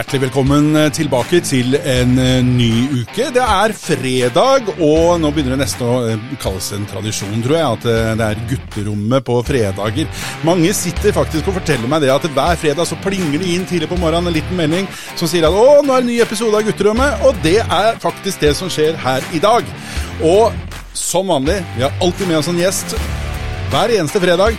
Hjertelig velkommen tilbake til en eh, ny uke. Det er fredag, og nå begynner det nesten å eh, kalles en tradisjon, tror jeg, at eh, det er gutterommet på fredager. Mange sitter faktisk og forteller meg det at hver fredag så plinger det inn tidlig på morgenen en liten melding som sier at å, nå er det en ny episode av Gutterommet, og det er faktisk det som skjer her i dag. Og som vanlig, vi har alltid med oss en gjest hver eneste fredag.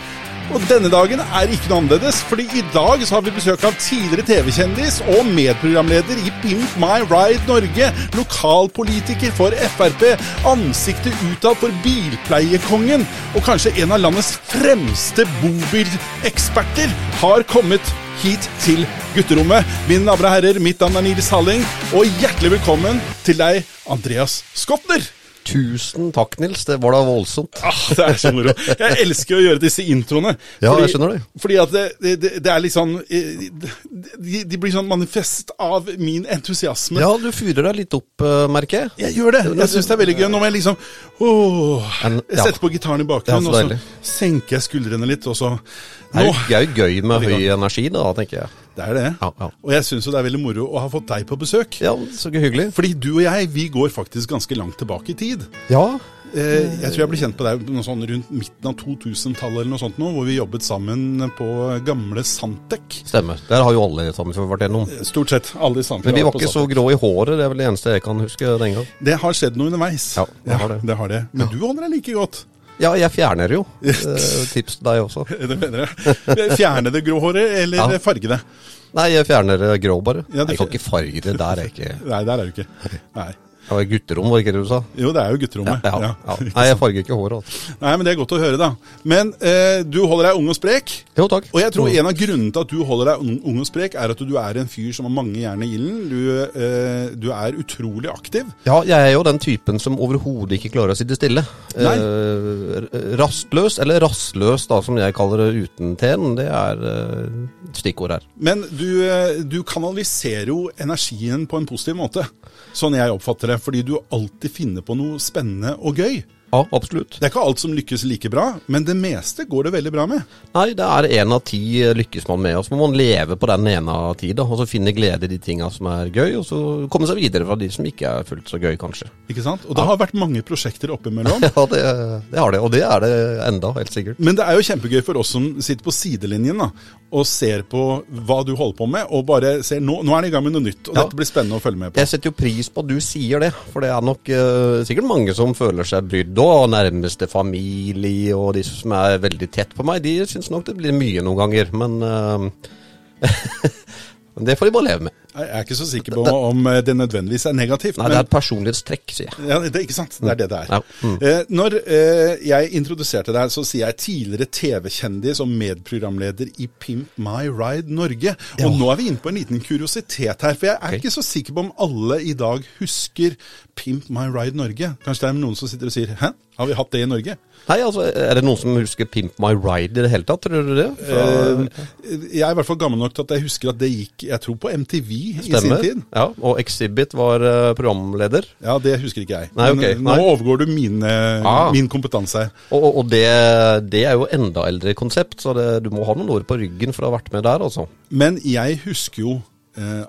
Og denne dagen er ikke noe annerledes, fordi i dag så har vi besøk av tidligere TV-kjendis og medprogramleder i Pimp My Ride Norge, lokalpolitiker for Frp, ansiktet utad for bilpleiekongen, og kanskje en av landets fremste bobileksperter har kommet hit til gutterommet. Mine damer og herrer, mitt navn er Nils Halling, og hjertelig velkommen til deg, Andreas Skotner. Tusen takk, Nils. Det var da voldsomt. Ah, det er så moro. Jeg elsker å gjøre disse introene. Ja, jeg skjønner det. Fordi at det, det, det er litt sånn eh, de, de blir sånn manifest av min entusiasme. Ja, du fyrer deg litt opp, eh, merker jeg. Jeg gjør det. Jeg syns det er veldig gøy. Nå må jeg liksom åh, Jeg setter på gitaren i bakgrunnen, og så senker jeg skuldrene litt, og så Nå! det er jo gøy med høy energi, da, tenker jeg. Det er det. Ja, ja. Og jeg syns det er veldig moro å ha fått deg på besøk. Ja, så hyggelig. Fordi du og jeg, vi går faktisk ganske langt tilbake i tid. Ja, Eh, jeg tror jeg ble kjent på deg noe sånn rundt midten av 2000-tallet, eller noe sånt nå, hvor vi jobbet sammen på gamle Santec. stemmer. Der har jo alle sammen vært gjennom. Stort sett alle sammen. Men vi var ikke så grå i håret, det er vel det eneste jeg kan huske den gang. Det har skjedd noe underveis. Ja, det har det. det har det. Men du holder deg like godt. Ja, jeg fjerner jo. Eh, Tips til deg også. Det mener jeg. Fjerne det grå håret, eller Ja. farge det? Nei, jeg fjerner det grå, bare. Ja, det- Jeg kan ikke farge det. Der er jeg ikke Nei, der er du ikke. Nei. Det var gutterom, var ikke det du sa? Jo, det er jo gutterommet. Ja, ja. Nei, jeg farger ikke håret. Altså. Nei, men det er godt å høre, da. Men eh, du holder deg ung og sprek. Jo, takk. Og jeg tror en av grunnene til at du holder deg ung, ung og sprek, er at du er en fyr som har mange jern i ilden. Du, eh, du er utrolig aktiv. Ja, jeg er jo den typen som overhodet ikke klarer å sitte stille. Nei. Eh, rastløs, eller rastløs da, som jeg kaller det uten T-en, det er eh, stikkord her. Men du, eh, du kanaliserer jo energien på en positiv måte. Sånn jeg oppfatter det. Fordi du alltid finner på noe spennende og gøy. Ja, absolutt. Det er ikke alt som lykkes like bra, men det meste går det veldig bra med. Nei, det er én av ti lykkes man med, og så må man leve på den ene av ti, og så finne glede i de tinga som er gøy, og så komme seg videre fra de som ikke er fullt så gøy, kanskje. Ikke sant? Og det har vært mange prosjekter oppimellom. Ja, det, det har det, og det er det enda, helt sikkert. Men det er jo kjempegøy for oss som sitter på sidelinjen da, og ser på hva du holder på med, og bare ser nå, nå er det i gang med noe nytt, og Ja. dette blir spennende å følge med på. Jeg setter jo pris på at du sier det, for det er nok uh, sikkert mange som føler seg brydd og nærmeste familie og de som er veldig tett på meg, de syns nok det blir mye noen ganger, men eh, men det får de bare leve med. Jeg er ikke så sikker på om eh, det nødvendigvis er negativt. Nei, det er et personlighetstrekk, sier jeg. Ja, det er ikke sant. Det er det det er. Ja. Mm. Eh, når eh, jeg introduserte deg, så sier jeg tidligere TV-kjendis og medprogramleder i Pimp My Ride Norge. Og Ja. nå er vi inne på en liten kuriositet her, for jeg er okay. ikke så sikker på om alle i dag husker Pimp My Ride Norge. Kanskje det er noen som sitter og sier 'hæ, har vi hatt det i Norge'? Nei, altså, Er det noen som husker Pimp My Ride i det hele tatt, tror du det? Fra, Eh, jeg er i hvert fall gammel nok til at jeg husker at det gikk, jeg tror på MTV i sin Stemmer. tid. Ja, og Exhibit var eh, programleder. Ja, det husker ikke jeg. Nei, Men ok. eh, nå Nei. overgår du mine, Ah. min kompetanse her. Og, og, og det, det er jo enda eldre konsept, så det, du må ha noen år på ryggen for å ha vært med der, altså. Men jeg husker jo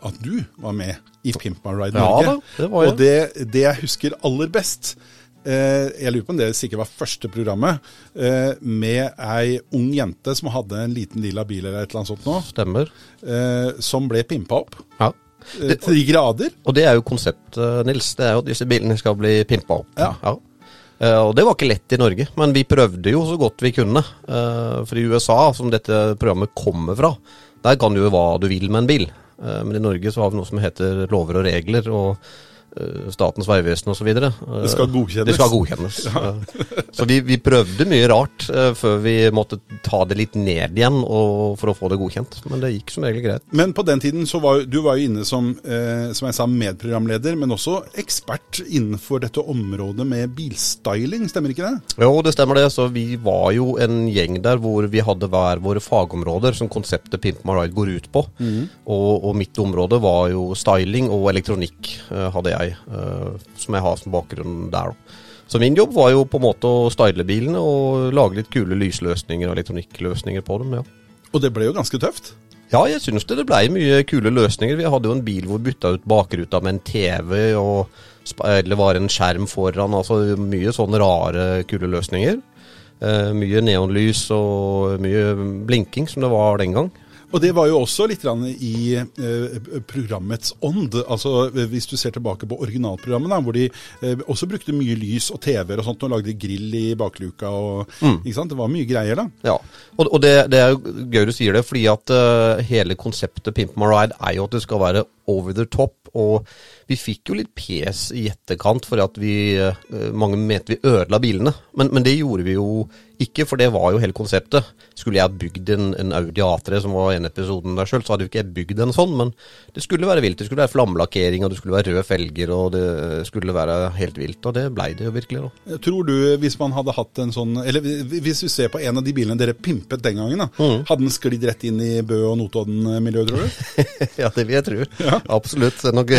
at du var med i Pimp My Ride Ja Norge. da, det var jeg. Og det, det jeg husker aller best Jeg lurer på om det sikkert var første programmet, eh, med ei ung jente som hadde en liten lilla bil eller et eller annet sånt nå, Stemmer. eh, som ble pimpa opp. Ja. Eh, til de grader. Og det er jo konsept, eh, Nils. Det er jo at disse bilene skal bli pimpa opp. Ja. Eh, og det var ikke lett i Norge, men vi prøvde jo så godt vi kunne. Eh, for i USA, som dette programmet kommer fra, der kan du jo hva du vil med en bil. Eh, men i Norge så har vi noe som heter lover og regler. og eh, Statens vegvesen osv. Det skal godkjennes. Det skal godkjennes. Ja. Så vi, vi prøvde mye rart eh, før vi måtte ta det litt ned igjen for å få det godkjent. Men det gikk som regel greit. Men på den tiden så var du var jo inne som, eh, som jeg sa, medprogramleder, men også ekspert innenfor dette området med bilstyling, stemmer ikke det? Jo, det stemmer det. Så vi var jo en gjeng der hvor vi hadde hver våre fagområder som konseptet Pimp My Ride går ut på. Og, og mitt område var jo styling og elektronikk, eh, hadde jeg. Eh, som jeg har som bakgrunn der. Så min jobb var jo på en måte å style bilene og lage litt kule lysløsninger og elektronikkløsninger på dem. ja. Og det ble jo ganske tøft. Ja, jeg syns det. Det blei mye kule løsninger. Vi hadde jo en bil hvor vi bytta ut bakruta med en TV, og eller var en skjerm foran. Altså mye sånne rare, kule løsninger. Eh, mye neonlys og mye blinking, som det var den gang. Og det var jo også litt i eh, programmets ånd. Altså Hvis du ser tilbake på originalprogrammet, da, hvor de eh, også brukte mye lys og TV-er og sånt, og lagde grill i bakluka og ikke sant? Det var mye greier, da. Ja, og, og det, det er jo gøy du sier det, fordi at uh, hele konseptet Pimp My Ride er jo at det skal være over the top. Og vi fikk jo litt pes i etterkant for at vi eh, Mange mente vi ødela bilene, men, men det gjorde vi jo ikke, for det var jo hele konseptet. Skulle jeg bygd en, en Audi A3, som var en episoden der sjøl, så hadde jo ikke jeg bygd en sånn, men det skulle være vilt. Det skulle være flammelakkering, og det skulle være røde felger, og det skulle være helt vilt. Og det blei det jo virkelig, da. Tror du, hvis man hadde hatt en sånn Eller hvis vi ser på en av de bilene dere pimpet den gangen, da, Mm. hadde den sklidd rett inn i Bø- og Notodden-miljøet, tror du? ja, det vil jeg tro. Absolutt. Det er nok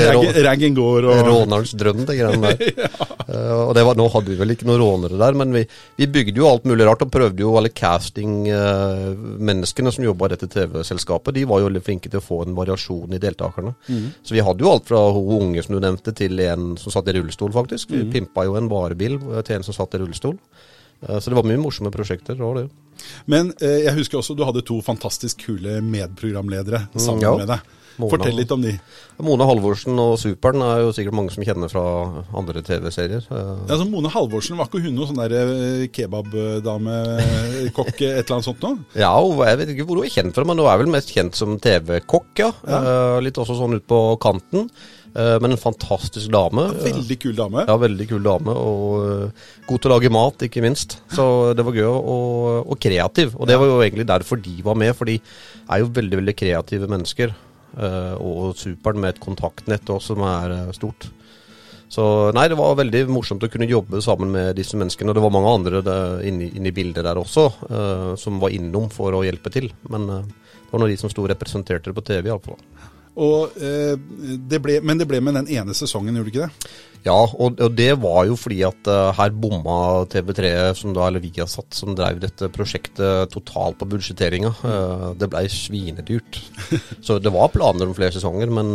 Raggen, går og Rånerens drøm, det greiene der. Eh, og det var, nå hadde vi vel ikke noen rånere der, men vi, vi bygde jo alt mulig rart og prøvde jo alle casting-menneskene som jobba i dette TV-selskapet, de var jo veldig flinke til å få en variasjon i deltakerne. Så vi hadde jo alt fra hun unge som du nevnte, til en som satt i rullestol, faktisk. Vi pimpa jo en varebil til en som satt i rullestol. Eh, så det var mye morsomme prosjekter. Det var det. Men eh, jeg husker også du hadde to fantastisk kule medprogramledere sammen ja. med deg. Mona. Fortell litt om de. Mone Halvorsen og Superen er jo sikkert mange som kjenner fra andre TV-serier. Eh, Ja, altså Mone Halvorsen, var ikke hun noe sånn der eh, kebabdame, kokk, et eller annet sånt noe? Ja, jeg vet ikke hvor hun er kjent fra, men hun er vel mest kjent som TV-kokk, ja. ja. litt også sånn ut på kanten. Eh, men en fantastisk dame. Veldig kul dame. Ja, veldig kul dame, og eh, god til å lage mat, ikke minst. Så det var gøy, og, og kreativ. Og det var jo egentlig derfor de var med, for de er jo veldig, veldig kreative mennesker. Eh, og superen med et kontaktnett også, som er eh, stort. Så nei, det var veldig morsomt å kunne jobbe sammen med disse menneskene. Og det var mange andre inne i bildet der også, eh, som var innom for å hjelpe til. Men det var av de som sto og representerte det på TV, iallfall. Og, eh, det ble, men det ble med den ene sesongen, gjorde det ikke det? Ja, og, og det var jo fordi at eh, her bomma TV3, som da, eller Viasat, som drev dette prosjektet totalt på budsjetteringa. Eh, det blei svinedyrt. Så det var planer om flere sesonger, men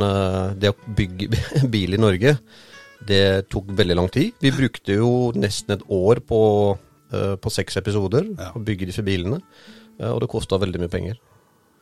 det å bygge bil i Norge, det tok veldig lang tid. Vi brukte jo nesten et år på, på seks episoder å bygge disse bilene, og det kosta veldig mye penger.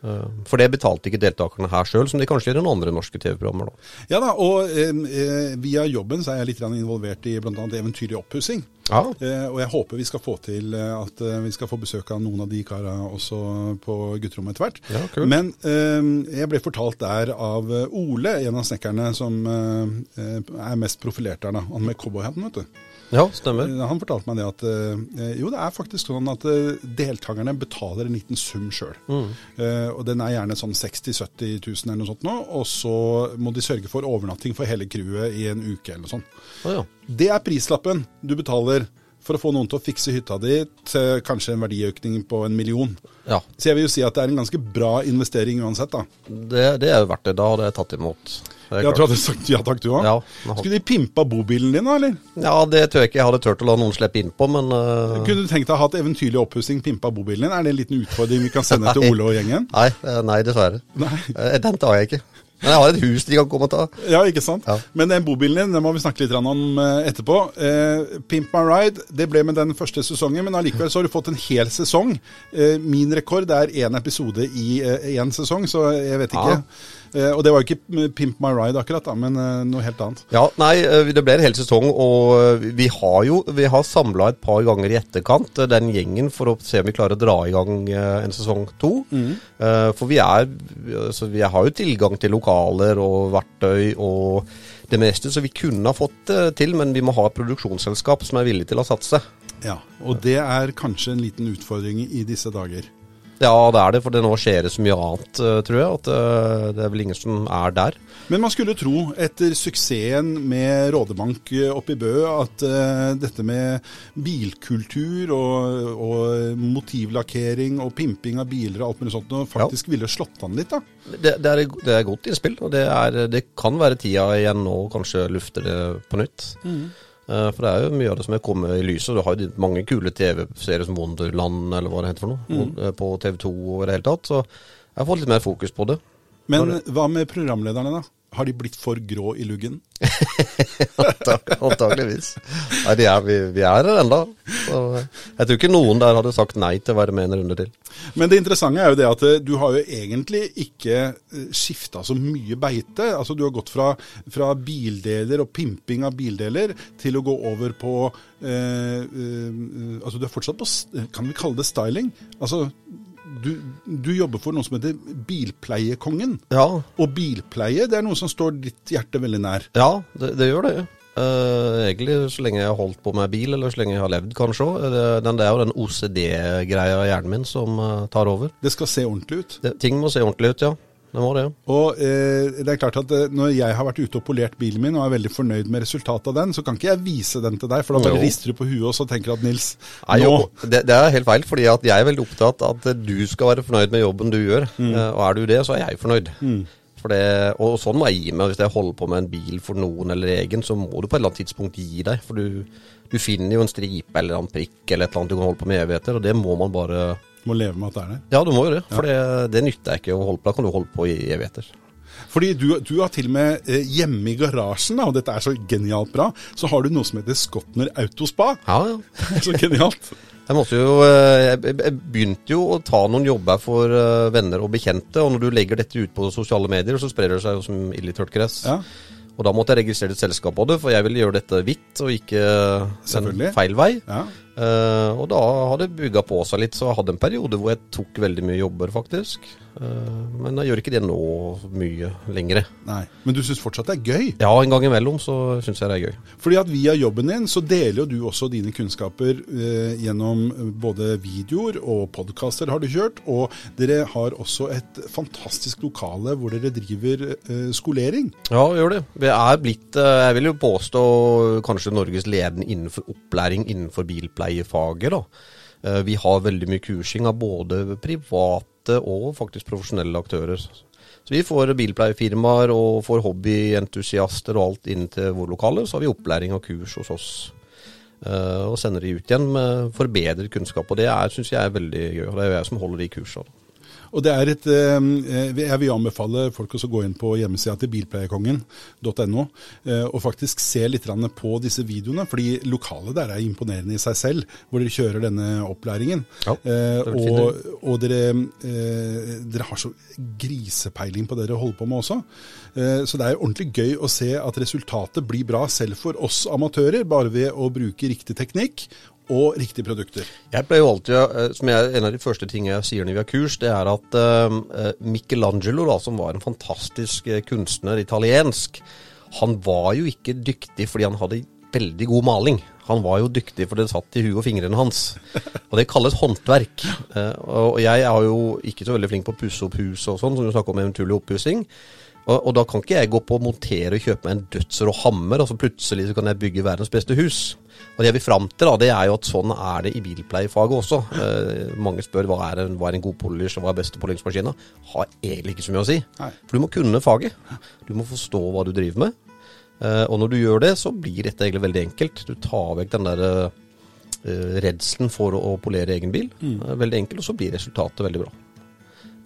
Eh, For det betalte ikke deltakerne her sjøl, som de kanskje gjør i noen andre norske TV-programmer. Ja da, og eh, eh, via jobben så er jeg litt involvert i bl.a. eventyr i oppussing. Ja, Eh, og jeg håper vi skal få til eh, at eh, vi skal få besøk av noen av de kara også på gutterommet etter hvert. Ja, cool. Men eh, jeg ble fortalt der av Ole, en av snekkerne som er mest profilert der, da. Han med cowboyhatten, vet du. Ja stemmer. Eh, Han fortalte meg det at eh, jo, det er faktisk sånn at eh, deltakerne betaler en liten sum sjøl. Eh, og den er gjerne sånn 60 000-70 000 eller noe sånt nå. Og så må de sørge for overnatting for hele crewet i en uke eller noe sånt. Ah, ja. Det er prislappen du betaler for å få noen til å fikse hytta di til kanskje en verdiøkning på en million. ja. Så jeg vil jo si at det er en ganske bra investering uansett, da. Det, det er jo verdt det. Da hadde jeg tatt imot. Jeg tror du hadde sagt ja takk, du òg. Ja, Skulle de pimpa bobilen din, da, eller? ja, det tror jeg ikke jeg hadde turt å la noen slippe innpå, men uh... Kunne du tenkt deg å ha et eventyrlig oppussing pimpa bobilen din? Er det en liten utfordring vi kan sende til. Ole og gjengen? Nei, eh, nei, dessverre. Nei. Eh, Den tar jeg ikke. Men jeg har et hus de kan komme og ta. Ja, ikke sant? Ja. Men den bobilen din den må vi snakke litt om eh, etterpå. Eh, Pimp my ride, det ble med den første sesongen, men allikevel så har du fått en hel sesong. Eh, min rekord er én episode i én sesong, så jeg vet ikke. Ja. Eh, og det var jo ikke eh, Pimp my ride akkurat, da, men eh, noe helt annet. Ja, nei, det ble en hel sesong, og vi har jo vi har samla et par ganger i etterkant den gjengen for å se om vi klarer å dra i gang en sesong to. Mm. For vi er altså, Vi har jo tilgang til lokaler og verktøy og det meste, så vi kunne ha fått det til, men vi må ha et produksjonsselskap som er villig til å satse. Ja, Og det er kanskje en liten utfordring i disse dager. Ja, det er det, for det nå skjer det så mye annet, eh, tror jeg, at eh, det er vel ingen som er der. Men man skulle tro, etter suksessen med Rådebank eh, oppe i Bø, at dette med bilkultur og, og motivlakkering og pimping av biler og alt mulig sånt, faktisk faktisk ville slått an litt, da. Det, det, er, det er godt innspill, og det, er, det kan være tida igjen nå kanskje lufte det på nytt. Eh, for det er jo mye av det som er kommet i lyset. Du har jo mange kule TV-serier som Wonderland, eller hva det heter for noe, mm. på TV2 og i det hele tatt. Så Jeg har fått litt mer fokus på det. Men hva med programlederne, da? Har de blitt for grå i luggen? Antakeligvis. Nei, er, vi, vi er her ennå. Jeg tror ikke noen der hadde sagt nei til å være med en runde til. Men det interessante er jo det at eh, du har jo egentlig ikke eh, skifta så mye beite. Altså Du har gått fra, fra bildeler og pimping av bildeler til å gå over på eh, eh, Altså du er fortsatt på Kan vi kalle det styling? Altså du, du, jobber for noe som heter Bilpleiekongen. Ja. Og bilpleie det er noe som står ditt hjerte veldig nær. Ja, det, det gjør det. Uh, egentlig så lenge jeg har holdt på med bil, eller så lenge jeg har levd, kanskje òg. Det, det, er jo den OCD-greia i hjernen min som uh, tar over. Det skal se ordentlig ut? Det, ting må se ordentlig ut, ja det var det. Og eh, det er klart at eh, Når jeg har vært ute og polert bilen min og er veldig fornøyd med resultatet av den, så kan ikke jeg vise den til deg, for da bare rister du på huet og så tenker at Nils Nei, nå... det, det, er helt feil, fordi at jeg er veldig opptatt av at du skal være fornøyd med jobben du gjør. Mm. Eh, og er du det, så er jeg fornøyd. Mm. For det, og sånn må jeg gi meg hvis jeg holder på med en bil for noen eller egen, så må du på et eller annet tidspunkt gi deg. For du, du finner jo en stripe eller en prikk eller et eller annet du kan holde på med evigheter, og det må man bare må leve med at det er det? Ja, du må jo det. For det, det nytter ikke å holde på. Da kan du holde på i evigheter. Fordi du, du, har til og med eh, hjemme i garasjen, da, og dette er så genialt bra, så har du noe som heter Skotner Autospa. Ja, ja. så genialt. Jeg, jo, eh, jeg begynte jo å ta noen jobber for eh, venner og bekjente, og når du legger dette ut på sosiale medier, så sprer det seg jo som ild i tørt gress. Ja. Og da måtte jeg registrere et selskap på det, for jeg ville gjøre dette hvitt og ikke en feil vei. Ja. Uh, og da hadde det bygga på seg litt, så jeg hadde en periode hvor jeg tok veldig mye jobber, faktisk. Uh, men jeg gjør ikke det nå mye lenger. Nei, Men du syns fortsatt det er gøy? Ja, en gang imellom så syns jeg det er gøy. Fordi at via jobben din så deler jo du også dine kunnskaper eh, gjennom både videoer og podkaster har du kjørt, og dere har også et fantastisk lokale hvor dere driver skolering. Ja, gjør det. Vi er blitt, jeg vil jo påstå, kanskje Norges ledende innenfor opplæring innenfor bilpleiefaget. da. Eh, vi har veldig mye kursing av både private og faktisk profesjonelle aktører. Så vi får bilpleiefirmaer og får hobbyentusiaster og alt inn til våre lokaler. Så har vi opplæring og kurs hos oss. Eh, og sender de ut igjen med forbedret kunnskap. Og det syns jeg er veldig gøy. og Det er jo jeg som holder de kursene. Og det er et, eh, Jeg vil anbefale folk å gå inn på hjemmesida til bilpleiekongen.no eh, og faktisk se litt på disse videoene. fordi lokalet der er imponerende i seg selv, hvor dere kjører denne opplæringen. Ja, eh, og, og dere, dere, har så grisepeiling på det dere holder på med også. Så det er ordentlig gøy å se at resultatet blir bra selv for oss amatører, bare ved å bruke riktig teknikk og riktige produkter. Jeg pleier jo alltid, eh, som jeg, En av de første tingene jeg sier når vi har kurs, det er at uh, Michelangelo, da, som var en fantastisk kunstner, italiensk, han var jo ikke dyktig fordi han hadde veldig god maling. Han var jo dyktig for det satt i huet og fingrene hans. Og det kalles håndverk. Og jeg er jo ikke så veldig flink på å pusse opp hus og sånn, som du snakker om eventuell oppussing. Og, og, da kan ikke jeg gå på å montere og kjøpe meg en dødsrå hammer, og så plutselig så kan jeg bygge verdens beste hus. Og det jeg vil fram til, da, det er jo at sånn er det i bilpleiefaget også. Eh, mange spør hva er, en, hva er en god polish, og hva er beste polingsmaskina. Har egentlig ikke så mye å si. Nei. For du må kunne faget. Du må forstå hva du driver med. Eh, og når du gjør det, så blir dette egentlig veldig enkelt. Du tar vekk den der eh, redselen for å polere egen bil. Mm. veldig enkelt, og så blir resultatet veldig bra.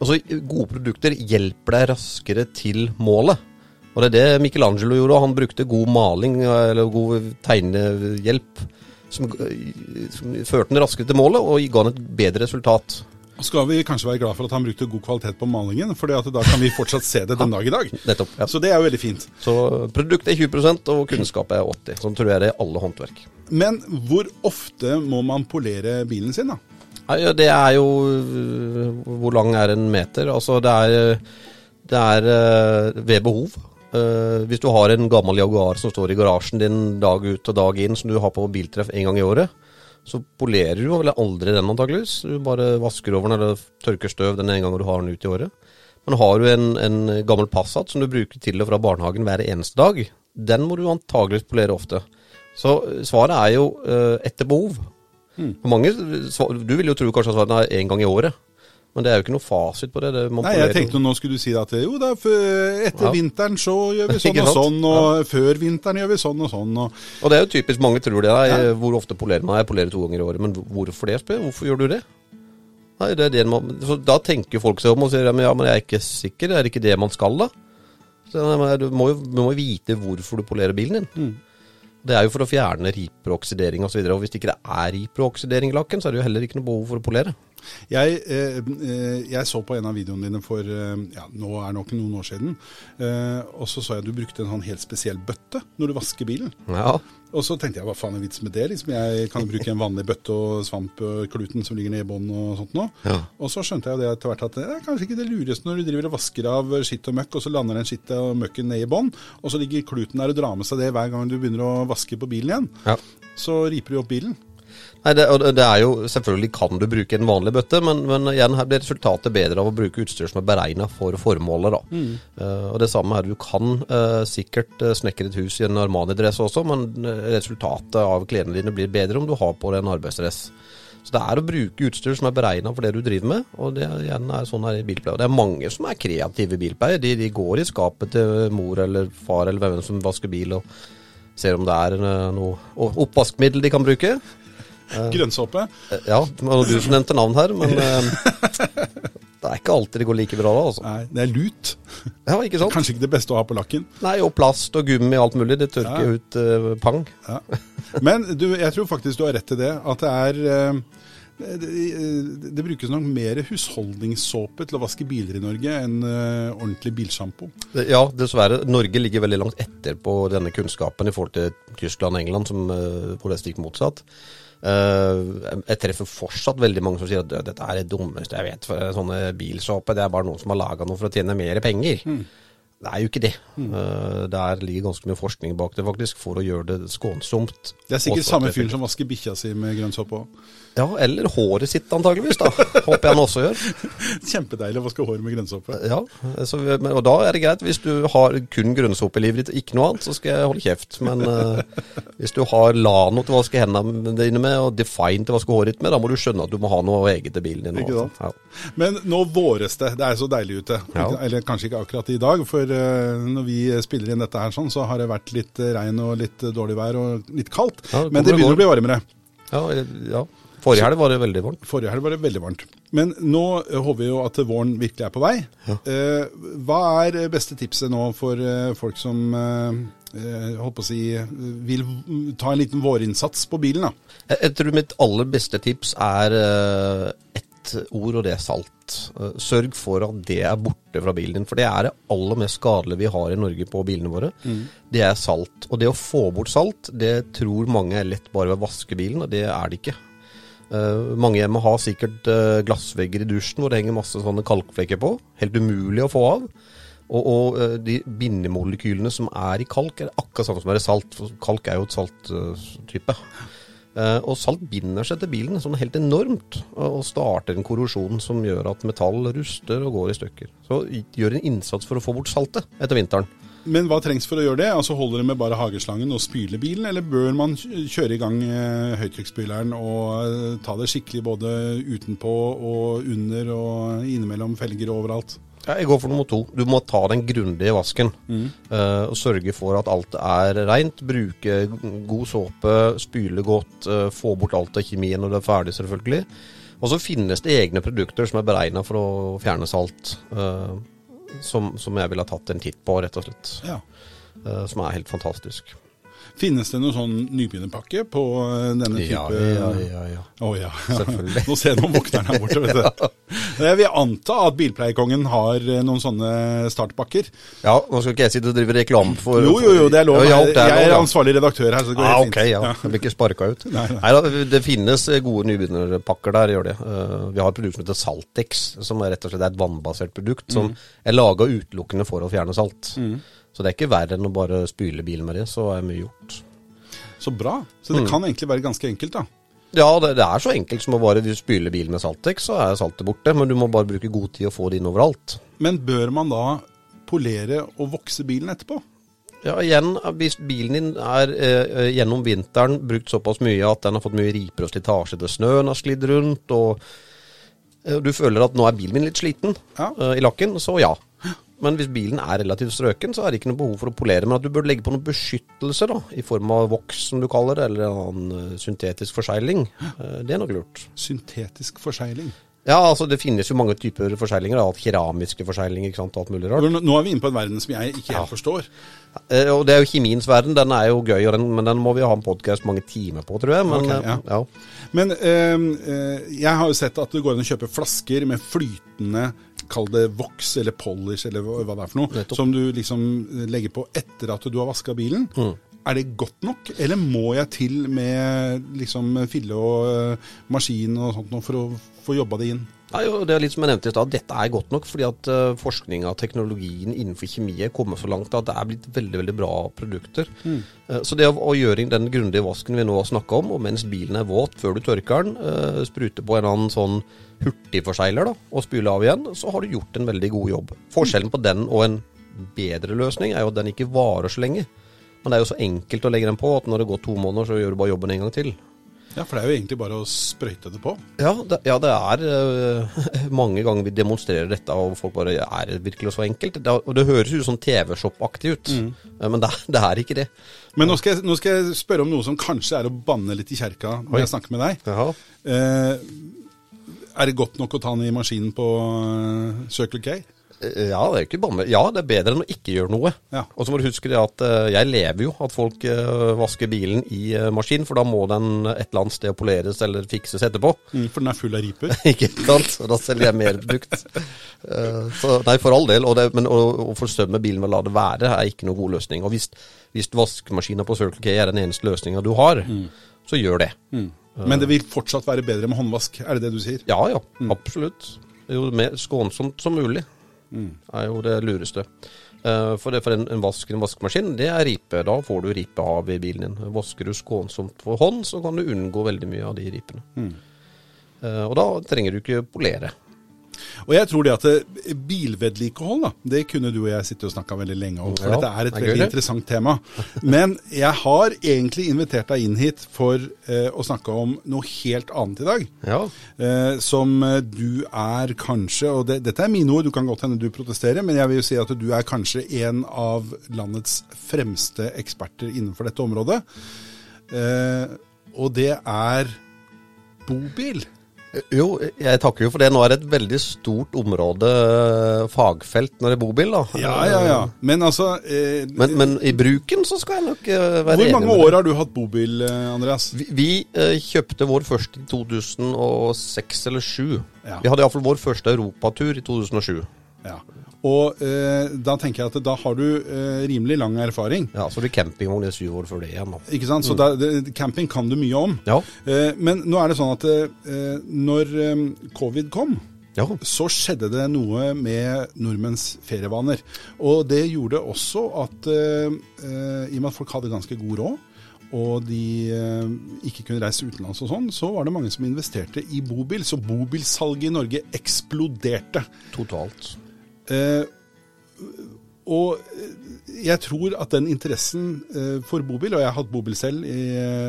Altså, Gode produkter hjelper deg raskere til målet. Og det er det Michelangelo gjorde. Han brukte god maling, eller god tegnehjelp, som, som førte den raskere til målet og ga han et bedre resultat. Skal vi kanskje være glad for at han brukte god kvalitet på malingen, for da kan vi fortsatt se det den dag i dag. Nettopp, ja. Så det er jo veldig fint. Så produkt er 20% og kunnskap er 80 Sånn tror jeg det er alle håndverk. Men hvor ofte må man polere bilen sin, da? Ja, det er jo Hvor lang er en meter? Altså, det er, det er eh, ved behov. Uh, hvis du har en gammel Jaguar som står i garasjen din dag ut og dag inn, som du har på biltreff en gang i året, så polerer du vel aldri den antakeligvis. Du bare vasker over den eller tørker støv den en gang du har den ut i året. Men har du en, en gammel Passat som du bruker til og fra barnehagen hver eneste dag, den må du antakeligvis polere ofte. Så svaret er jo uh, etter behov. Mm. Mange, du vil jo tro kanskje at svaret er én gang i året. Men det er jo ikke noe fasit på det. det Nei, jeg tenkte nå skulle du si at jo da, etter ja. vinteren så gjør vi sånn og sånn, og ja. før vinteren gjør vi sånn og sånn. Og, og det er jo typisk, mange tror det. Ja. Hvor ofte polerer man? Jeg polerer to ganger i året. Men hvorfor det, spør Hvorfor gjør du det? Nei, det er det man, så da tenker folk seg om og sier ja, men, ja, men jeg er ikke sikker, det er ikke det man skal da? Så, nei, du må jo du må jo vite hvorfor du polerer bilen din. Det er jo for å fjerne riper og oksidering osv. Og, så og hvis det ikke er riper og oksidering i lakken, så er det jo heller ikke noe behov for å polere. Jeg, eh, eh, jeg så på en av videoene dine for eh, ja, nå er det nok noen år siden. Eh, og så så jeg du brukte en sånn helt spesiell bøtte når du vasker bilen. Ja, Og så tenkte jeg hva faen er vitsen med det? Liksom, jeg kan bruke en vanlig bøtte og svampkluten som ligger nede i bånn og sånt nå. Ja. Og så skjønte jeg jo det etter hvert at det er kanskje ikke det lureste når du driver og vasker av skitt og møkk, og så lander den skittet og møkken ned i bånn, og så ligger kluten der og drar med seg det hver gang du begynner å vaske på bilen igjen. ja. Så riper du opp bilen. Nei, det, det er jo, Selvfølgelig kan du bruke en vanlig bøtte, men, men igjen her blir resultatet bedre av å bruke utstyr som er beregna for formålet. da. Eh, og Det samme her, Du kan uh, sikkert uh, snekre et hus i en Armani-dress også, men eh, resultatet av klærne dine blir bedre om du har på deg en arbeidsdress. Så det er å bruke utstyr som er beregna for det du driver med, og det igjen er sånn her i bilpleie. Og det er mange som er kreative i bilpleie. De, de går i skapet til mor eller far eller hvem som vasker bil, og ser om det er eh, noe oppvaskmiddel de kan bruke. Grønnsåpe. Eh, Ja, det var du som nevnte navn her, men eh, det er ikke alltid det går like bra da, altså. Nei, det er lut. Ja, ikke sant? Kanskje ikke det beste å ha på lakken. Nei, og plast og gummi og alt mulig, det tørker Ja. ut uh, pang. Ja. Men du, jeg tror faktisk du har rett i det. At det er uh, det, det, det brukes nok mer husholdningssåpe til å vaske biler i Norge enn uh, ordentlig bilsjampo. Ja, dessverre. Norge ligger veldig langt etter på denne kunnskapen i forhold til Tyskland og England, som, uh, hvor det er stikk motsatt. Eh, jeg treffer fortsatt veldig mange som sier at dette er det dummeste jeg vet. For sånne bilsåpe, det er bare noen som har laga noe for å tjene mer penger. Det er jo ikke det. Eh, der ligger ganske mye forskning bak det, faktisk, for å gjøre det skånsomt. Det er sikkert samme fyr fyren som vasker bikkja si med grønnsåpe òg. Ja, eller håret sitt antageligvis, da. Håper jeg han også gjør. Kjempedeilig å vaske håret med grønnsåpe. Ja, så, men- og da er det greit. Hvis du har kun grønnsåpe i livet ditt, ikke noe annet, så skal jeg holde kjeft. Men uh, hvis du har Lano til å vaske hendene dine med, og Define til å vaske håret ditt med, da må du skjønne at du må ha noe eget til bilen din. Ikke da sant? Ja. Men nå våres det. Det er så deilig ute. Ja. Eller kanskje ikke akkurat i dag, for når vi spiller inn dette her sånn, så har det vært litt eh, regn og litt eh, dårlig vær og litt kaldt. Ja, det Men det begynner å bli varmere. Ja, ja. Forrige helg var det veldig varmt. Forrige helg var det veldig varmt. Men nå eh, håper vi jo at våren virkelig er på vei. Ja. hva er eh, beste tipset nå for eh, folk som eh, eh, holdt på å si eh, vil ta en liten vårinnsats på bilen? da? Jeg, tror mitt aller beste tips er eh, ett ord, og det er salt. Eh, Sørg for at det er borte fra bilen din, for det er det aller mest skadelige vi har i Norge på bilene våre. Det er salt. Og det å få bort salt, det tror mange er lett bare ved å vaske bilen, og det er det ikke. Uh, mange hjemme har sikkert uh, glassvegger i dusjen hvor det henger masse sånne kalkflekker på. Helt umulig å få av. Og, og uh, de bindemolekylene som er i kalk, er akkurat samme som er i salt. For kalk er jo et salttype. Eh, og salt binder seg til bilen sånn helt enormt, og starter en korrosjon som gjør at metall ruster og går i stykker. Så gjør en innsats for å få bort saltet etter vinteren. Men hva trengs for å gjøre det? Altså Holder det med bare hageslangen og spyle bilen, eller bør man kjøre i gang eh, høytrykksspyleren og eh, ta det skikkelig både utenpå og under og innimellom felger og overalt? Ja, jeg går for nummer to. Du må ta den grundige vasken. eh, og sørge for at alt er rent. Bruke god såpe, spyle godt, uh, få bort alt av kjemien når det er ferdig, selvfølgelig. Og så finnes det egne produkter som er beregna for å fjerne salt. Uh, som, som jeg ville ha tatt en titt på, rett og slett. Ja. Som er helt fantastisk. Finnes det noen sånn nybegynnerpakke på eh, denne type ja, ja. ja. ja. Selvfølgelig. Nå ser jeg noen våkner her borte, vet du. Jeg vil anta at Bilpleiekongen har eh, noen sånne startpakker. Ja, nå skal ikke jeg sitte og drive reklame for Jo, jo, jo, det er lov. Ja, ja, det er jeg er ansvarlig redaktør her, så det går Ah, helt ok, fint. ja. Jeg blir ikke sparka ut. Nei, nei. Neida, det finnes eh, gode nybegynnerpakker der, gjør det. Vi har et produkt som heter Saltex, som er rett og slett er et vannbasert produkt som er laga utelukkende for å fjerne salt. Så det er ikke verre enn å bare spyle bilen med det, så er mye gjort. Så bra. Så det kan egentlig være ganske enkelt, da. Ja, det, det er så enkelt som å bare spyle bilen med Saltex, så er saltet borte. Men du må bare bruke god tid og få det inn overalt. Men bør man da polere og vokse bilen etterpå? Ja, igjen, hvis bilen din er eh, gjennom vinteren brukt såpass mye at den har fått mye riper og slitasje til snøen har sklidd rundt, og eh, du føler at nå er bilen min litt sliten Ja. eh, i lakken, så ja. Men hvis bilen er relativt strøken, så er det ikke noe behov for å polere. Men at du bør legge på noe beskyttelse, da, i form av voks, som du kaller det, eller en annen eh, syntetisk forsegling, eh, det er nok lurt. Syntetisk forsegling. Ja, altså det finnes jo mange typer forseglinger. da, keramiske forseglinger, ikke sant, alt mulig rart. Nå er vi inne på en verden som jeg ikke helt forstår. Eh, Og det er jo kjemiens verden, den er jo gøy, og den, men den må vi ha en podkast mange timer på, tror jeg. Men, Ok, eh, ja. ja. Men eh, jeg har jo sett at det går an å kjøpe flasker med flytende Kall det voks eller polish eller hva det er for noe. Nettopp. Som du liksom legger på etter at du har vaska bilen. Mm. Er det godt nok, eller må jeg til med liksom fille og eh, maskin og sånt for å få jobba det inn? Nei, jo, det er litt som jeg nevnte i stad, dette er godt nok fordi at uh, forskninga og teknologien innenfor kjemi er kommet så langt at det er blitt veldig veldig bra produkter. Eh, så det å, å gjøre den grundige vasken vi nå har snakka om, og mens bilen er våt før du tørker den, uh, sprute på en eller annen sånn hurtigforsegler da, og spyle av igjen, så har du gjort en veldig god jobb. Forskjellen på den og en bedre løsning er jo at den ikke varer så lenge. Men det er jo så enkelt å legge den på at når det går to måneder, så gjør du bare jobben en gang til. Ja, for det er jo egentlig bare å sprøyte det på. Ja, det, ja, det er uh, mange ganger vi demonstrerer dette, og folk bare Er det virkelig så enkelt? Det, og det høres jo sånn TV-shop-aktig ut, mm. men det, det er ikke det. Men nå skal, jeg, nå skal jeg spørre om noe som kanskje er å banne litt i kjerka når Oi. jeg snakker med deg. Jaha. Uh, er det godt nok å ta den i maskinen på eh, Circle K? Ja, det er ikke banne. Ja, det er bedre enn å ikke gjøre noe. Ja. Og så må du huske det at øh, jeg lever jo at folk øh, vasker bilen i øh, maskin, for da må den et eller annet sted poleres eller fikses etterpå. Mm, for den er full av riper. ikke sant? Og da selger jeg mer. Eh, så nei, for all del. Og det, men å, å forsømme bilen ved å la det være er ikke noen god løsning. Og hvis, hvis vaskemaskina på Circle K er den eneste løsninga du har, så gjør det. Men det vil fortsatt være bedre med håndvask, er det det du sier? Ja ja, absolutt. Jo mer skånsomt som mulig. Er jo det lureste. Eh, for, det, for en, en vask en vaskemaskin, det er ripe. Da får du ripe av i bilen din. Vasker du skånsomt for hånd, så kan du unngå veldig mye av de ripene. Eh, og da trenger du ikke polere. Og jeg tror det at eh, bilvedlikehold, da, det kunne du og jeg sitte og snakka veldig lenge om. For Ja, dette er et veldig interessant tema. Men jeg har egentlig invitert deg inn hit for eh, å snakke om noe helt annet i dag. Ja. Eh, som eh, du er kanskje, og det, dette er mine ord, du kan godt hende du protesterer, men jeg vil jo si at du er kanskje en av landets fremste eksperter innenfor dette området. Eh, og det er bobil. Jo, jeg takker jo for det. Nå er det et veldig stort område, eh, fagfelt, når det er bobil, da. Ja, ja, ja. Men altså eh, Men, men i bruken så skal jeg nok eh, være Hvor enig mange med deg. år har du hatt bobil, eh, Andreas? Vi, vi eh, kjøpte vår første i 2006 eller 2007. Ja. Vi hadde iallfall vår første europatur i 2007. Ja. Og eh, da tenker jeg at da har du eh, rimelig lang erfaring. Ja, Så vi campingvogn i syv år før det igjen. da. Ikke sant? Så da, det, camping kan du mye om. Ja. Eh, men nå er det sånn at eh, når eh, covid kom, ja. så skjedde det noe med nordmenns ferievaner. Og det gjorde også at eh, i og med at folk hadde ganske god råd, og de ikke kunne reise utenlands og sånn, så var det mange som investerte i bobil. Så bobilsalget i Norge eksploderte. Totalt. Eh, og eh, jeg tror at den interessen eh, for bobil, og jeg har hatt bobil selv i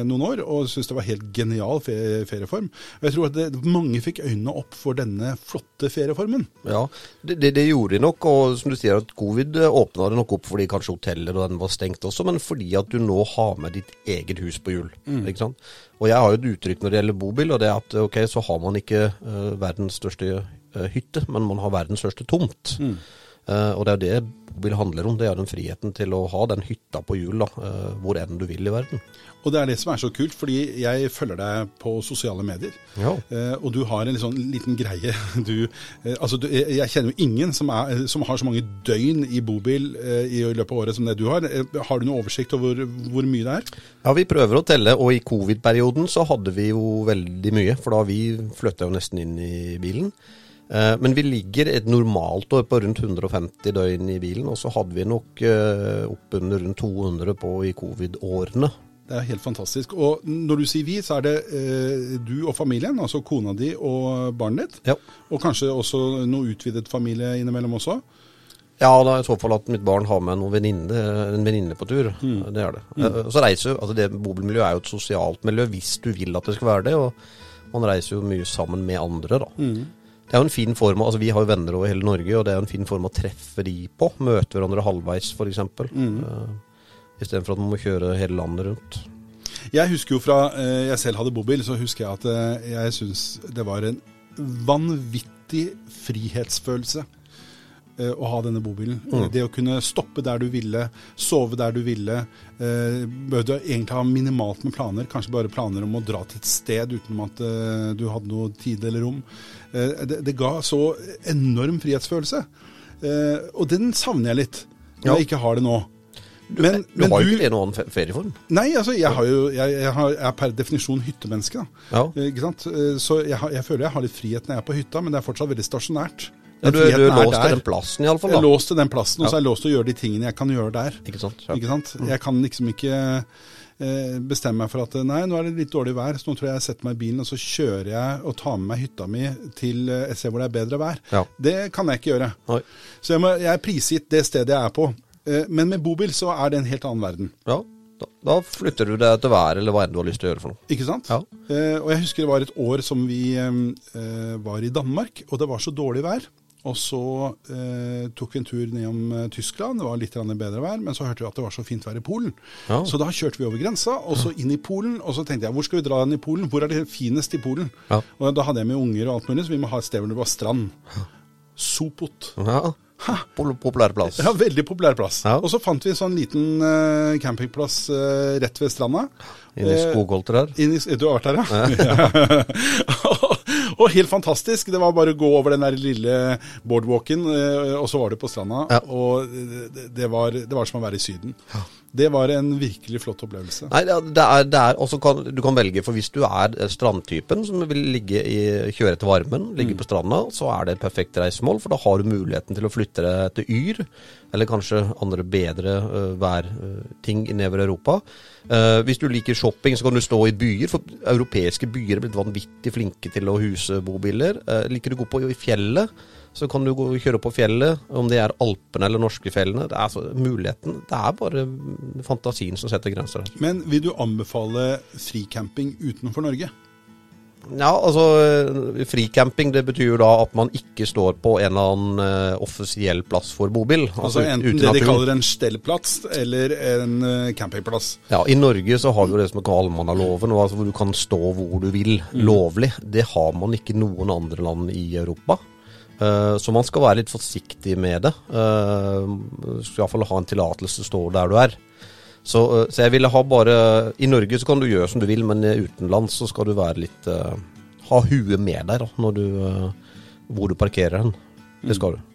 noen år, og syns det var helt genial ferieform. Og jeg tror at det, mange fikk øynene opp for denne flotte ferieformen. Ja, det, det, det gjorde de nok. Og som du sier, at covid åpna det nok opp fordi kanskje hoteller og den var stengt også, men fordi at du nå har med ditt eget hus på hjul. ikke sant? Og jeg har jo et uttrykk når det gjelder bobil, og det er at ok, så har man ikke eh, verdens største hytte, men man har verdens største tomt. Eh, og det er jo det bobil handler om. Det er den friheten til å ha den hytta på hjul eh, hvor enn du vil i verden. Og det er det som er så kult, fordi jeg følger deg på sosiale medier. Ja. Uh, og du har en sånn liten greie. Du, eh, altså du, jeg kjenner jo ingen som, er, som har så mange døgn i bobil eh, i løpet av året som det du har. Eh, har du noe oversikt over hvor mye det er? Ja, vi prøver å telle, og i covid-perioden så hadde vi jo veldig mye, for da vi flytta jo nesten inn i bilen. Eh, Men vi ligger et normalt år på rundt 150 døgn i bilen, og så hadde vi nok eh, oppunder rundt 200 på i covid-årene. Det er helt fantastisk. Og når du sier vi, så er det eh, du og familien, altså kona di og barnet ditt. Ja. Og kanskje også noe utvidet familie innimellom også. Ja, da i så fall at mitt barn har med noen venninne, en venninne på tur. Det er det. Mm. Så reiser altså det Bobilmiljøet er jo et sosialt miljø hvis du vil at det skal være det, og man reiser jo mye sammen med andre, da. Det er jo en fin form, altså Vi har jo venner over hele Norge, og det er jo en fin form å treffe de på. Møte hverandre halvveis, f.eks. Mm. Istedenfor at man må kjøre hele landet rundt. Jeg husker jo fra uh, jeg selv hadde bobil, så husker jeg at uh, jeg syns det var en vanvittig frihetsfølelse eh, å ha denne bobilen. Mm. Det å kunne stoppe der du ville, sove der du ville. Eh, behøvde egentlig ha minimalt med planer, kanskje bare planer om å dra til et sted uten at eh, du hadde noe tid eller rom. Eh, det, det ga så enorm frihetsfølelse. Eh, og den savner jeg litt, når Ja. jeg ikke har det nå. Men, Du har jo ikke en annen fe- ferieform. Nei, altså, jeg, har jo, jeg, jeg, har, jeg er per definisjon hyttemenneske. Ja. Eh? Eh, Så jeg, jeg føler jeg har litt frihet når jeg er på hytta, men det er fortsatt veldig stasjonært. Ja, du, du er låst til den plassen, iallfall. Jeg er låst til den plassen, og så er jeg låst til å gjøre de tingene jeg kan gjøre der. Ikke sant? Ja. Ikke sant? Jeg kan liksom ikke eh, bestemme meg for at nei, nå er det litt dårlig vær, så nå tror jeg jeg setter meg i bilen og så kjører jeg og tar med meg hytta mi til jeg et sted hvor det er bedre vær. Ja. Det kan jeg ikke gjøre. Oi. Så jeg, må, jeg er prisgitt det stedet jeg er på. Eh, Men med bobil så er det en helt annen verden. Ja, da, da flytter du deg til været eller hva enn du har lyst til å gjøre for noe. Ikke sant? Ja. Eh, og jeg husker det var et år som vi eh, eh, var i Danmark, og det var så dårlig vær. Og så eh, tok vi en tur nedom eh, Tyskland, det var litt bedre vær, men så hørte vi at det var så fint vær i Polen. Ja. Så da kjørte vi over grensa, og så inn i Polen. Og så tenkte jeg, hvor skal vi dra den i Polen? Hvor er det finest i Polen? Ja. Og da hadde jeg med unger og alt mulig, så vi må ha et sted hvor det var strand. Sopot. Ja. Populær plass. Ja, veldig populær plass. Ja. Og så fant vi en sånn liten uh, campingplass uh, rett ved stranda. Inni skogholter der. Inni, du har vært der, ja? og helt fantastisk. Det var bare å gå over den der lille boardwalken, eh, og så var du på stranda. Ja. Og det, det, var, det var som å være i Syden. Det var en virkelig flott opplevelse. Nei, det er, det er, også kan, Du kan velge, for hvis du er strandtypen som vil ligge i, kjøre etter varmen, ligge på stranda, så er det et perfekt reisemål, for da har du muligheten til å flytte deg til Yr, eller kanskje andre bedre uh, værting nedover Europa. Uh, hvis du liker shopping, så kan du stå i byer, for europeiske byer er blitt vanvittig flinke til å huse bobiler. Uh, liker du å gå på i fjellet, så kan du gå kjøre på fjellet, om det er Alpene eller Norskefjellene. Det er altså muligheten. Det er bare fantasien som setter grenser. Men vil du anbefale fricamping utenfor Norge? Ja, altså Fricamping det betyr jo da at man ikke står på en eller annen eh, offisiell plass for bobil. Altså altså Enten det de kaller en stellplass, eller en eh, campingplass. Ja, I Norge så har vi jo det som er allmannaloven, altså hvor du kan stå hvor du vil Mm. lovlig. Det har man ikke i noen andre land i Europa. Eh, så man skal være litt forsiktig med det. Uh, skal iallfall ha en tillatelse stå der du er. Så, eh, så jeg ville ha bare I Norge så kan du gjøre som du vil, men eh, utenlands så skal du være litt eh, Ha huet med deg da, når du, eh, hvor du parkerer den. Det skal du.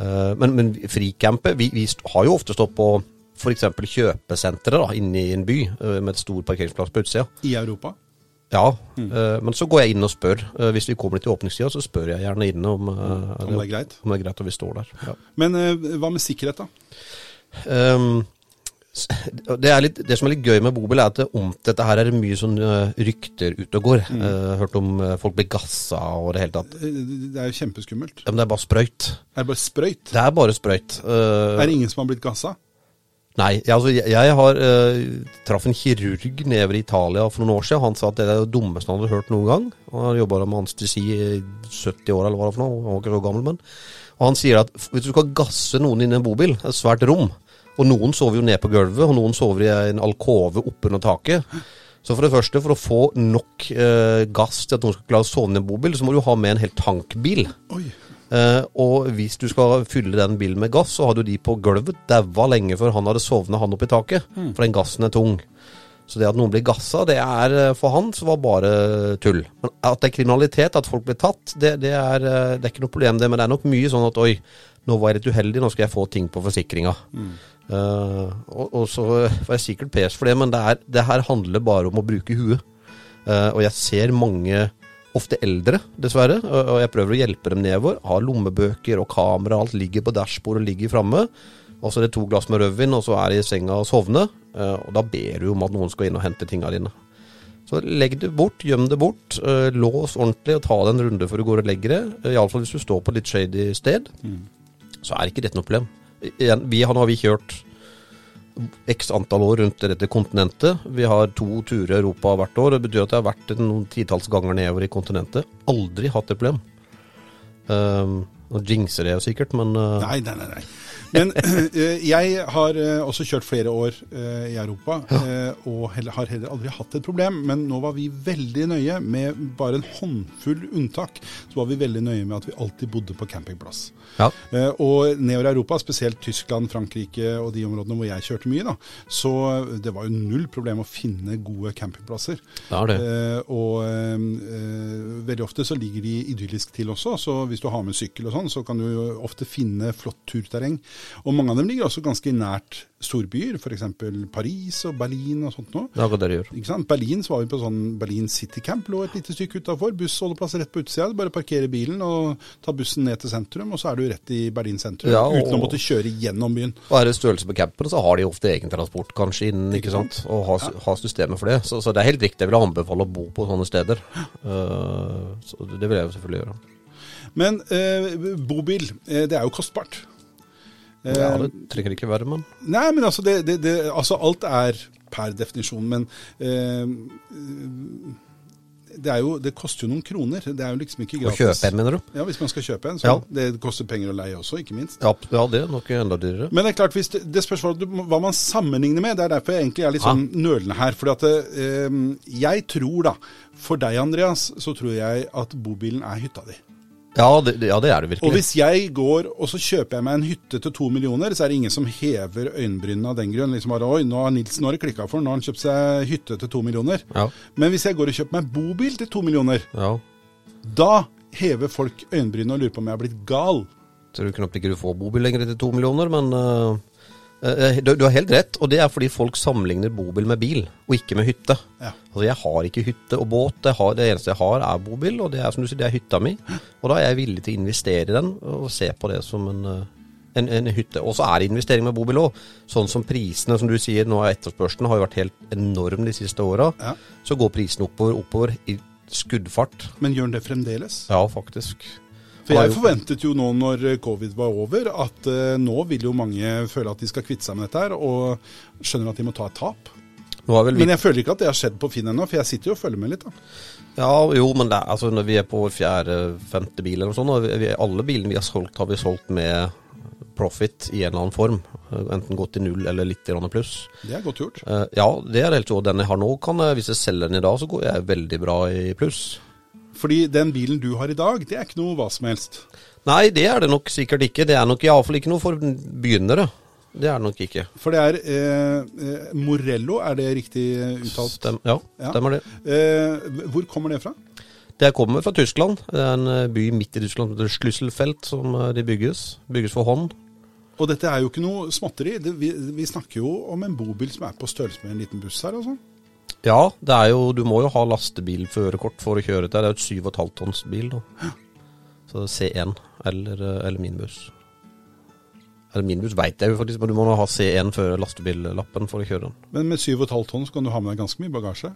Eh, men, men fricampe vi, vi har jo ofte stått på f.eks. kjøpesentre da, inne i en by eh, med et stor parkeringsplass på utsida. I Europa. Ja, eh, men så går jeg inn og spør. Eh, hvis vi kommer til åpningstida, så spør jeg gjerne inne om, eh, Om det er greit. om det er greit at vi står der. Ja. Men eh, hva med sikkerhet, da? Um, det, er litt, det som er litt gøy med bobil, er at det, om dette her er mye sånn eh, rykter ute og går. Eh, hørt om eh, folk blir gassa og det hele tatt. Eh, Det er jo kjempeskummelt. Ja, men det er bare sprøyt. Er det bare sprøyt? Det er bare sprøyt. Eh, Er det ingen som har blitt gassa? Nei, altså, jeg, jeg har uh, traff en kirurg nede i Italia for noen år siden. Han sa at det er det dummeste han hadde hørt noen gang. Han har jobba med anestesi i 70 år, eller hva det for noe. Han var ikke så gammel, men. Og han sier at hvis du skal gasse noen inn i en bobil, et svært rom, og noen sover jo ned på gulvet, og noen sover i en alkove oppunder taket. Så for det første, for å få nok uh, gass til at noen skal klare å sove i en bobil, så må du ha med en hel tankbil. Oi. Eh, og hvis du skal fylle den bilen med gass, så hadde jo de på gulvet daua lenge før han hadde sovna han oppi taket. For den gassen er tung. Så det at noen blir gassa, det er eh, for han så var bare tull. Men at det er kriminalitet, at folk blir tatt, det, det, er, eh, det er ikke noe problem, det. Men det er nok mye sånn at oi, nå var jeg litt uheldig, nå skal jeg få ting på forsikringa. Eh, og, og så var jeg sikkert pes for det, men det, er, det her handler bare om å bruke huet. Uh, og jeg ser mange, ofte eldre dessverre, og, jeg prøver å hjelpe dem nedover. Har lommebøker og kamera, alt ligger på dashbordet og ligger framme. Og så er det to glass med rødvin, og så er de i senga og sovner. eh, og da ber du om at noen skal inn og hente tinga dine. Så legg det bort, gjem det bort. eh, lås ordentlig og ta deg en runde før du går og legger det. Uh, Iallfall hvis du står på litt shady sted. Så er ikke dette noe problem. Igjen, vi, nå har vi kjørt x antall år rundt dette kontinentet. Vi har to turer i Europa hvert år. Det betyr at jeg har vært noen titalls ganger nedover i kontinentet. Aldri hatt et problem. Um, Nå jinxer jeg jo sikkert, men uh... Nei, nei, nei. Men eh, jeg har eh, også kjørt flere år eh, i Europa, og har heller aldri hatt et problem. Men nå var vi veldig nøye, med bare en håndfull unntak, så var vi veldig nøye med at vi alltid bodde på campingplass. ja. Og nedover i Europa, spesielt Tyskland, Frankrike og de områdene hvor jeg kjørte mye, da, så det var jo null problem å finne gode campingplasser. Det er det. Og veldig ofte så ligger de idyllisk til også, så hvis du har med sykkel og sånn, så kan du ofte finne flott turterreng. Og mange av dem ligger også ganske nært storbyer, f.eks. Paris og Berlin og sånt noe. Det hva dere gjør. Ikke sant? Berlin så var vi på sånn Berlin City Camp, lå et lite stykke utafor. Bussholdeplass rett på utsida. Bare parkere bilen og ta bussen ned til sentrum, og så er du rett i Berlin sentrum. Ja, og- Uten å måtte kjøre gjennom byen. Og er det størrelse på campen, så har de ofte egen transport kanskje innen, ikke sant? Og har, har systemet for det. Så, så det er helt riktig. Jeg vil anbefale å bo på sånne steder. Uh, så det vil jeg jo selvfølgelig gjøre. Men eh, bobil, eh, det er jo kostbart. Eh, Ja, det trenger ikke være, men Nei, men altså, det, det, det, altså alt er per definisjon, men eh, det, jo, det koster jo noen kroner. Det er jo liksom ikke gratis. å kjøpe en, mener du? Ja, hvis man skal kjøpe en. Så Ja. Det koster penger å leie også, ikke minst. Ja, ja, det er nok enda dyrere. Men det er klart, det, det spørs hva, man sammenligner med. Det er derfor jeg egentlig er litt Ja. sånn nølende her. at eh, jeg tror da, for deg Andreas, så tror jeg at bobilen er hytta di. Ja, det, ja, det er det Og hvis jeg går og så kjøper jeg meg en hytte til to millioner, så er det ingen som hever øyenbrynene av den grunn. Liksom bare, Oi, nå har Nils nå har det klikka for, nå har han kjøpt seg hytte til to millioner. Ja, Men hvis jeg går og kjøper meg bobil til to millioner, ja. da hever folk øyenbrynene og lurer på om jeg har blitt gal. Tror du knapt ikke du får bobil lenger til to millioner, men eh, du, du har helt rett. Og det er fordi folk sammenligner bobil med bil, og ikke med hytte. Ja. Altså Jeg har ikke hytte og båt. Har, det eneste jeg har, er bobil, og det er som du sier, det er hytta mi. Og da er jeg villig til å investere i den, og se på det som en, eh, en, en hytte. Og så er det investering med bobil òg. Sånn som prisene, som du sier, nå er etterspørselen har jo vært helt enorm de siste åra. Ja. Så går prisene oppover, oppover i skuddfart. Men gjør den det fremdeles? Ja, faktisk. For jeg forventet jo nå når covid var over, at eh, nå vil jo mange føle at de skal kvitte seg med dette her, og skjønner at de må ta et tap. Men jeg føler ikke at det har skjedd på Finn ennå, for jeg sitter jo og følger med litt. da. Ja, jo, men det, altså, når vi er på fjerde-femte bil eller noe sånt, og vi, alle bilene vi har solgt, har vi solgt med profit i en eller annen form. Enten gått til null eller litt pluss. Det er godt gjort. Eh, ja, det er helt så. Den jeg har nå, kan hvis jeg selger den i dag, så går jeg veldig bra i pluss. Fordi den bilen du har i dag, det er ikke noe hva som helst. Nei, det er det nok sikkert ikke. Det er nok iallfall ikke noe for begynnere. Det er det nok ikke. For det er eh, eh, Morello, er det riktig eh, uttalt? Stem, ja, Ja. stemmer det. Eh, hvor kommer det fra? Det kommer fra Tyskland. Det er en eh, by midt i Tyskland som heter Schlüsselfeld, som de bygges. Bygges for hånd. Og dette er jo ikke noe småtteri. Det, vi, vi snakker jo om en bobil som er på størrelse med en liten buss her. altså. Ja, det er jo, du må jo ha lastebilførerkort for å kjøre dette. Det er jo et 7,5 tonns bil. Da. Så C1 eller, eh, eller minibuss. Eller minibuss veit jeg jo faktisk, men du må ha C1 før lastebillappen for å kjøre den. Men med 7,5 tonn så kan du ha med deg ganske mye bagasje.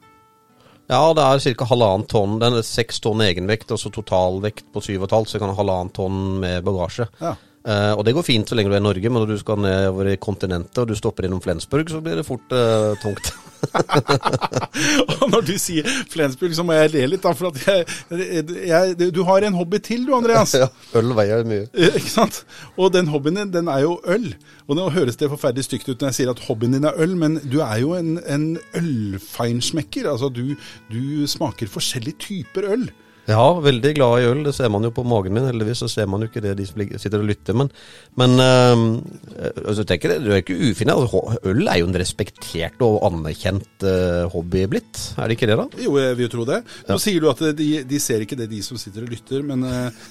Ja, det er ca. halvannet tonn. Den er seks tonn egenvekt, altså totalvekt på 7,5, så jeg kan ha halvannet tonn med bagasje. Ja. Uh, og det går fint så lenge du er i Norge, men når du skal nedover i kontinentet og du stopper innom Flensburg, så blir det fort uh, tungt. Og når du sier Flensburg, så må jeg le litt, da. For jeg, jeg, du har en hobby til, du, Andreas. ja, øl veier mye. Eh, Ikke sant? Og den hobbyen din, den er jo øl. Og nå høres det forferdelig stygt ut når jeg sier at hobbyen din er øl, men du er jo en, en ølfeinschmecker. Altså, du, du smaker forskjellige typer øl. Ja, veldig glad i øl. Det ser man jo på magen min. Heldigvis så ser man jo ikke det, de som sitter og lytter. Men, men øhm, altså, tenker jeg, du er ikke ufin. Altså, øl er jo en respektert og anerkjent øh, hobby blitt. Er det ikke det, da? Jo, jeg vil jo tro det. Nå sier du at de, de ser ikke det, de som sitter og lytter, men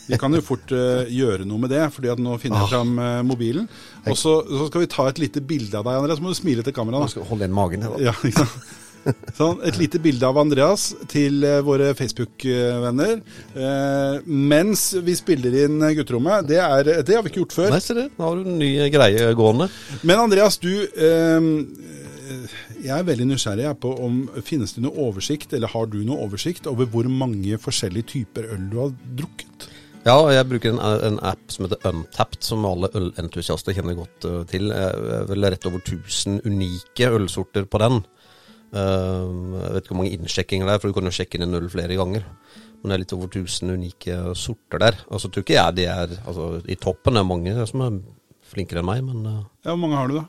vi kan jo fort eh, gjøre noe med det. fordi at nå finner jeg fram eh, mobilen. Og så, så skal vi ta et lite bilde av deg, Andreas. Så må du smile til kameraet. Hold igjen magen her, da. Ja, ikke sant? Sånn, et lite bilde av Andreas til eh, våre Facebook-venner. Eh, mens vi spiller inn Gutterommet. Det, er, det har vi ikke gjort før. Nei, se det. Nå har du en ny greie gående. Men Andreas, du eh, Jeg er veldig nysgjerrig jeg, på om finnes det noe oversikt, eller har du noe oversikt over hvor mange forskjellige typer øl du har drukket? Ja, jeg bruker en, en app som heter Untapped, som alle ølentusiaster kjenner godt øh, til. Jeg er vel rett over 1000 unike ølsorter på den. Uh, jeg vet ikke hvor mange innsjekkinger det er, for du kan jo sjekke inn en øl flere ganger. Men det er litt over 1000 unike sorter der. Altså tror ikke jeg de er altså, I toppen er mange som er flinkere enn meg, men uh, Ja, Hvor mange har du, da?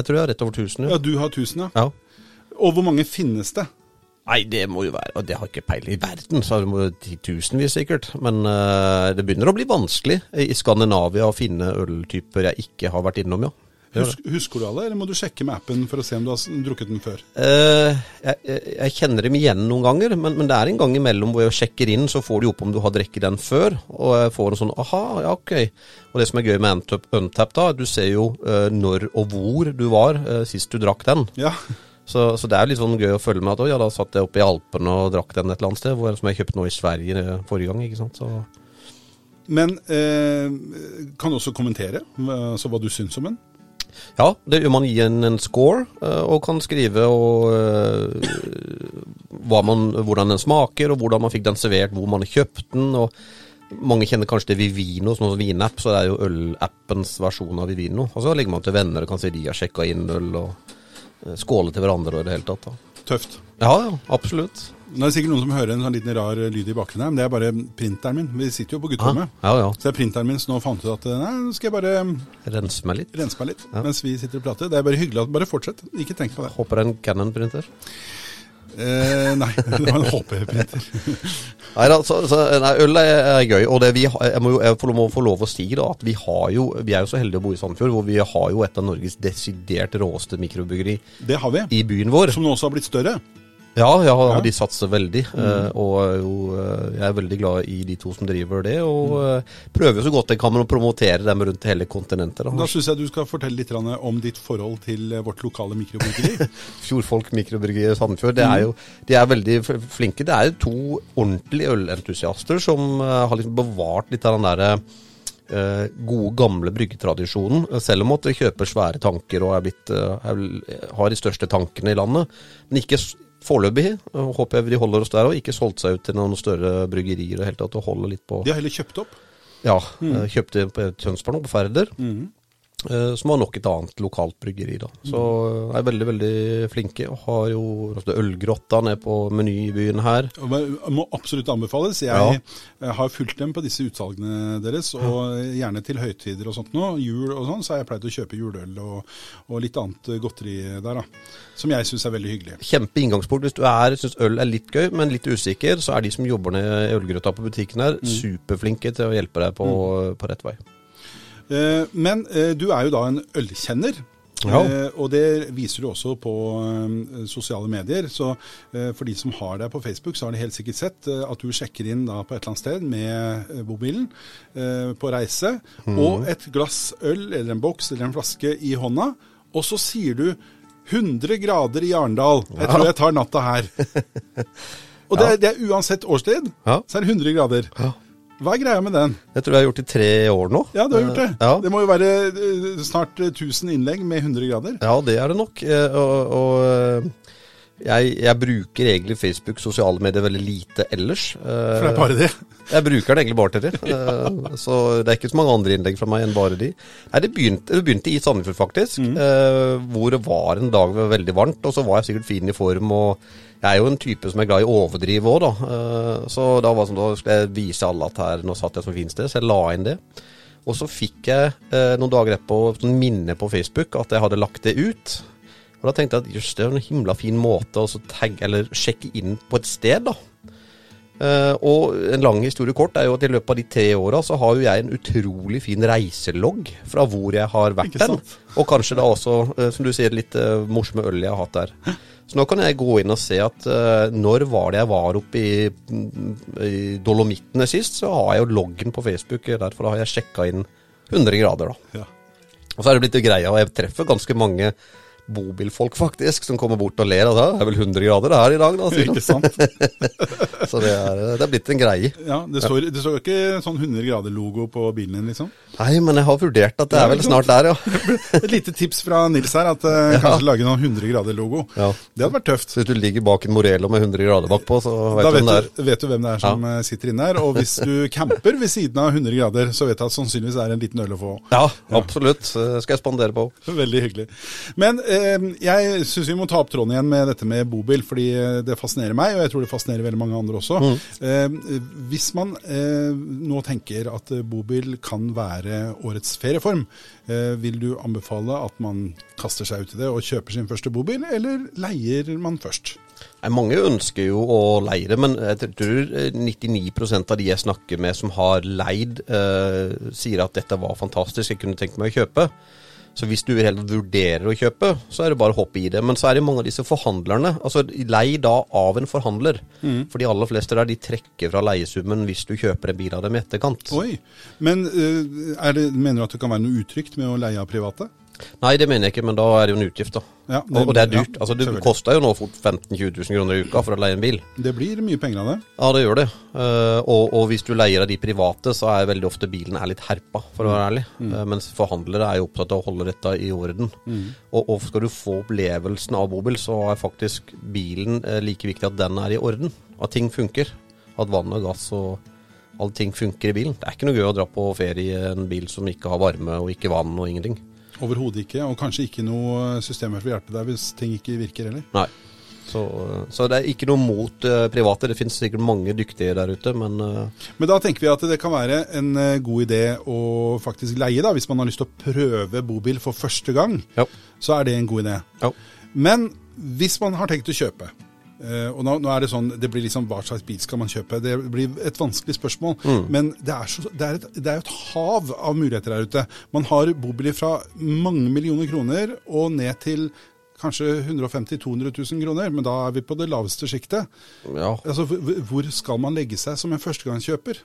jeg tror jeg har rett over 1000. Ja, Ja. Du har 1000, ja. ja. Og hvor mange finnes det? Nei, det må jo være Og det har ikke peiling i verden, så det må titusenvis sikkert. Men uh, det begynner å bli vanskelig i Skandinavia å finne øltyper jeg ikke har vært innom, ja. Husk, husker du alle, eller må du sjekke med appen for å se om du har drukket den før? Uh, jeg, jeg, kjenner dem igjen noen ganger, men, men det er en gang imellom hvor jeg sjekker inn, så får de opp om du har drukket den før, og jeg får en sånn aha, ja ok. Og det som er gøy med Untap, da, du ser jo uh, når og hvor du var uh, sist du drakk den. Ja. Så, så det er litt sånn gøy å følge med at å, ja, da satt jeg oppe i Alpene og drakk den et eller annet sted, hvor, som jeg kjøpte nå i Sverige forrige gang, ikke sant. Så, Men eh, kan du også kommentere hva- altså, hva du syns om den? Ja, det man gir en, score, eh, og kan skrive og eh, man, hvordan den smaker, og hvordan man fikk den servert, hvor man har kjøpt den. og mange kjenner kanskje til Vivino, som vinapp, så det er jo ølappens versjon av Vivino. Og så legger man til venner og kan si de har sjekka inn øl, og eh, skåle til hverandre og i det hele tatt. Da. Tøft. Ja, absolutt. Nå er det sikkert noen som hører en sånn liten rar lyd i bakgrunnen her, men det er bare printeren min. Vi sitter jo på Ja, gutterommet. ja, ja. Så det er printeren min som nå fant ut at eh, nei, nå skal jeg bare Rense meg litt. rense meg litt mens vi sitter og prater. Det er bare hyggelig at Bare fortsett. Ikke tenk på det. Håper det er en Canon-printer. Eh, nei, det var en HP-printer. Nei da, så, så nei, øl er, er gøy. Og det vi jeg må jo jeg må få lov å si da, at vi har jo Vi er jo så heldige å bo i Sandefjord, hvor vi har jo et av Norges desidert råeste mikrobryggeri Det har vi. i byen vår. Som nå også har blitt større. Ja, ja, Ja. de satser veldig. Mm. og er jo, eh, jeg er veldig glad i de to som driver det. Og mm. prøver så godt jeg kan å promotere dem rundt hele kontinentet. Da Da. syns jeg du skal fortelle litt om ditt forhold til eh, vårt lokale mikrobryggeri. Fjordfolk mikrobryggeri i Sandefjord, det er jo, de er veldig flinke. Det er jo to ordentlige ølentusiaster som eh, har liksom bevart litt av den derre eh, gode, gamle bryggetradisjonen. Selv om at de kjøper svære tanker og er blitt, eh, er, har de største tankene i landet. Men ikke foreløpig. eh, Håper jeg de holder oss der og ikke solgt seg ut til noen større bryggerier og helt tatt. Og holder litt på De har heller kjøpt opp. Ja, mm. kjøpte på Tønsberg nå, på Færder. Mhm. Eh, Som har nok et annet lokalt bryggeri, da. Så eh, er veldig, veldig flinke. Og har jo Ølgrotta nede på Meny i byen her. Må absolutt anbefales. Jeg Ja. har fulgt dem på disse utsalgene deres, og gjerne til høytider og sånt nå, jul og sånn, så har jeg pleid å kjøpe juleøl og, og litt annet godteri der, da. Som jeg syns er veldig hyggelig. Kjempe inngangsport. Hvis du er, syns øl er litt gøy, men litt usikker, så er de som jobber nede i Ølgrotta på butikken her, superflinke til å hjelpe deg på, på rett vei. Eh, Men eh, du er jo da en ølkjenner. Ja. Eh, og det viser du også på sosiale medier. Så for de som har deg på Facebook, så har de helt sikkert sett at du sjekker inn da på et eller annet sted med mobilen på reise, og et glass øl eller en boks eller en flaske i hånda, og så sier du 100 grader i Arendal. Jeg tror jeg tar natta her. Og det, er- det er uansett årstid, så er det 100 grader. Ja. Hva er greia med den? Jeg tror jeg har gjort det i tre år nå. Ja, du har gjort det. Eh, Ja. Det må jo være eh, snart eh, 1000 innlegg med 100 grader. Ja, det er det nok. Eh, Og, og eh, jeg, jeg bruker egentlig Facebook, sosiale medier, veldig lite ellers. Eh, For det er bare det. Jeg bruker det egentlig bare til det. ja. Så det er ikke så mange andre innlegg fra meg enn bare de. Nei, Det begynte, det begynte i Sandefjord, faktisk. Mm. Hvor det var en dag det var veldig varmt, og så var jeg sikkert fin i form. og jeg er jo en type som er glad i å overdrive òg, da. Eh, Så da var det sånn, da skulle jeg vise alle at her, nå satt jeg som finnes det, så jeg la inn det. Og så fikk jeg eh, noen dager etterpå sånn minne på Facebook at jeg hadde lagt det ut. Og da tenkte jeg at jøss, det er en himla fin måte å tagge, eller sjekke inn på et sted, da. Eh, og en lang historie kort er jo at i løpet av de tre åra så har jo jeg en utrolig fin reiselogg fra hvor jeg har vært den. Og kanskje da også, som du sier, litt morsomme øl jeg har hatt der. Så nå kan jeg gå inn og se at uh, når var det jeg var oppe i, i Dolomittene sist, så har jeg jo loggen på Facebook der, for da har jeg sjekka inn 100 grader, da. Ja. Og så er det blitt greia, og jeg treffer ganske mange bobilfolk faktisk, som kommer bort og ler. av det. det er vel 100 grader her i dag, da. Ikke sant? Så det er, det er blitt en greie. Ja, det står, det står ikke sånn 100 grader-logo på bilen din, liksom. Nei, men jeg har vurdert at det Ja, er vel snart der, ja. Et lite tips fra Nils her, at eh, kanskje lage noen 100 grader-logo. Ja. Det hadde vært tøft. Så hvis du ligger bak en Morello med 100 grader bakpå, så vet Da du hvem det er. du, vet du hvem det er som ja. sitter inne her. Og hvis du camper ved siden av 100 grader, så vet du at sannsynligvis er det en liten øl å få. Ja, absolutt. Det skal jeg spandere på. Veldig hyggelig. Men eh, Eh, jeg syns vi må ta opp tråden igjen med dette med bobil, fordi eh, det fascinerer meg, og jeg tror det fascinerer veldig mange andre også. Mm. Eh, hvis man eh, nå tenker at bobil kan være årets ferieform, eh, vil du anbefale at man kaster seg ut i det og kjøper sin første bobil, eller leier man først? Mange ønsker jo å leie det, men jeg tror 99% av de jeg snakker med som har leid, eh, sier at dette var fantastisk, jeg kunne tenkt meg å kjøpe. Så hvis du helt vurderer å kjøpe, så er det bare å hoppe i det. Men så er det mange av disse forhandlerne. altså Lei da av en forhandler. Mm. For de aller fleste der de trekker fra leiesummen hvis du kjøper en bil av dem i etterkant. Oi, Men uh, det, mener du at det kan være noe utrygt med å leie av private? Nei, det mener jeg ikke, men da er det jo en utgift, da. Ja, det, og, det er dyrt. Ja, altså, det koster jo nå fort 15 000-20 000 kroner i uka for å leie en bil. Det blir mye penger av det. Ja, det gjør det. Uh, og, og, hvis du leier av de private, så er veldig ofte bilen er litt herpa, for å være ærlig. Mm. Uh, mens forhandlere er jo opptatt av å holde dette i orden. Mm. Og, og, skal du få opplevelsen av bobil, så er faktisk bilen uh, like viktig at den er i orden. At ting funker. At vann og gass og alle ting funker i bilen. Det er ikke noe gøy å dra på ferie i en bil som ikke har varme og ikke vann og ingenting. Overhodet ikke, og kanskje ikke noe systemer for å hjelpe deg hvis ting ikke virker heller. Nei. Så, så, det er ikke noe mot uh, private. Det finnes sikkert mange dyktige der ute, men uh, Men da tenker vi at det kan være en uh, god idé å faktisk leie, da, hvis man har lyst til å prøve bobil for første gang. Ja. Så er det en god idé. Ja. Men hvis man har tenkt å kjøpe, Uh, og nå, nå, er Det sånn, det blir liksom hva slags bil skal man kjøpe? Det blir et vanskelig spørsmål. Mm. Men det er, så, det, er et, det er, et, hav av muligheter der ute. Man har bobiler fra mange millioner kroner og ned til kanskje 150 000-200 000 kroner. Men da er vi på det laveste sjiktet. Ja. Altså, hvor skal man legge seg som en førstegangskjøper?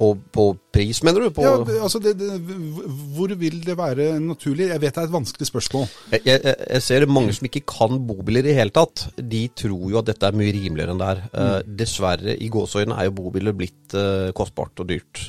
På, på, pris, mener du? ja, altså det, det, Hvor vil det være naturlig? Jeg vet det er et vanskelig spørsmål. Jeg, jeg, jeg ser mange som ikke kan bobiler i hele tatt. De tror jo at dette er mye rimeligere enn det er. Mm. Uh, dessverre, i gåseøynene er jo bobiler blitt uh, kostbart og dyrt.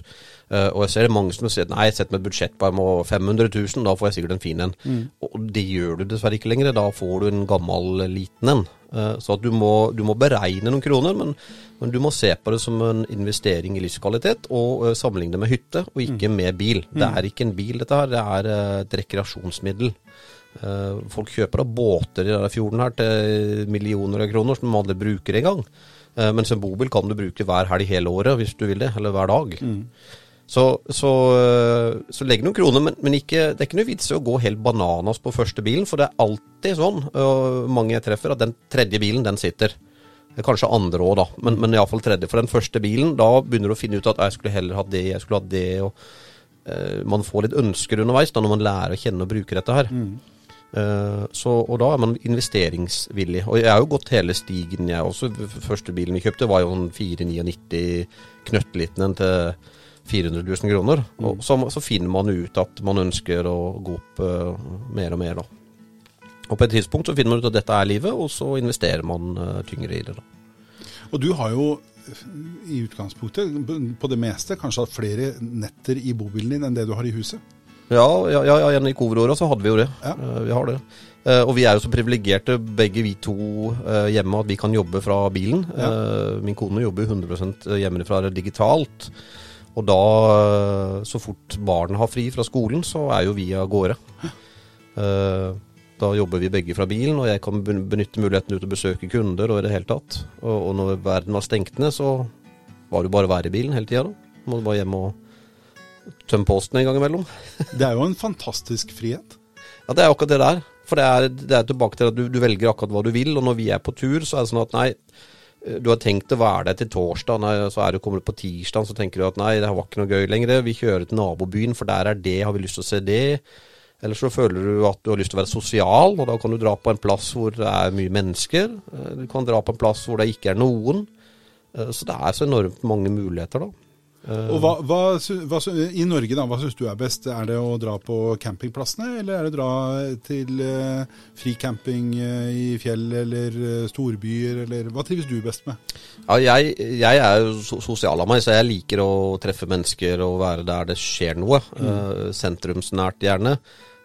Uh, og jeg ser mange som sier nei, jeg setter meg et budsjett på 500 000, da får jeg sikkert en fin en. Mm. Og det gjør du dessverre ikke lenger. Da får du en gammel, liten en. Uh, så at du må, du må, beregne noen kroner, men, men, du må se på det som en investering i livskvalitet, og sammenligne det med hytte, og ikke mm. med bil. Mm. Det er ikke en bil, dette her. Det er et rekreasjonsmiddel. folk kjøper da båter i denne fjorden her til millioner av kroner som de aldri bruker engang. Mens en bobil kan du bruke hver helg hele året hvis du vil det, eller hver dag. Mm. Så, så, eh, så legg noen kroner, men, men ikke, det er ikke noe vits i å gå helt bananas på første bilen, for det er alltid sånn, og mange jeg treffer, at den tredje bilen, den sitter. Kanskje andre òg, da, men, men iallfall tredje. For den første bilen, da begynner du å finne ut at jeg skulle heller hatt det, jeg skulle hatt det, og uh, man får litt ønsker underveis da når man lærer å kjenne og bruke dette her. Mm. Uh, så, og da er man investeringsvillig. Og jeg har jo gått hele stigen, jeg også. Første bilen vi kjøpte var jo en 499 knøttliten en til 400 000 kroner. Og så, så, finner man ut at man ønsker å gå opp uh, mer og mer. da. Og på et tidspunkt så finner man ut at dette er livet, og så investerer man uh, tyngre i det. da. Og du har jo i utgangspunktet på det meste kanskje hatt flere netter i bobilen din enn det du har i huset? Ja, ja, ja, ja i covid-åra så hadde vi jo det. Ja. Uh, vi har det. Uh, og vi er jo så privilegerte begge vi to uh, hjemme at vi kan jobbe fra bilen. Ja. min kone jobber 100% hjemmefra digitalt. Og da, så fort barn har fri fra skolen, så er jo vi av gårde. Uh, da jobber vi begge fra bilen, og jeg kan benytte muligheten ut og besøke kunder og i det hele tatt. Og, når verden var stengt ned, så var det bare å være i bilen hele tida. Må du bare hjem og tømme posten en gang imellom. det er jo en fantastisk frihet. Ja, det er akkurat det der. For det er, det er tilbake til at du, du velger akkurat hva du vil, og når vi er på tur, så er det sånn at nei, du har tenkt å være der til torsdag, så er du kommet på tirsdag, så tenker du at nei, det var ikke noe gøy lenger. Vi kjører til nabobyen, for der er det, har vi lyst til å se det. Eller så føler du at du har lyst til å være sosial, og da kan du dra på en plass hvor det er mye mennesker. Eh, du kan dra på en plass hvor det ikke er noen. Eh, så det er så enormt mange muligheter, da. Og hva, hva, hva, I Norge, da, hva syns du er best? Er det å dra på campingplassene, eller er det å dra til uh, fricamping uh, i fjell eller uh, storbyer, eller hva trives du best med? Ja, jeg, jeg er jo sosial av meg, så jeg liker å treffe mennesker og være der det skjer noe. Mm. sentrumsnært, gjerne.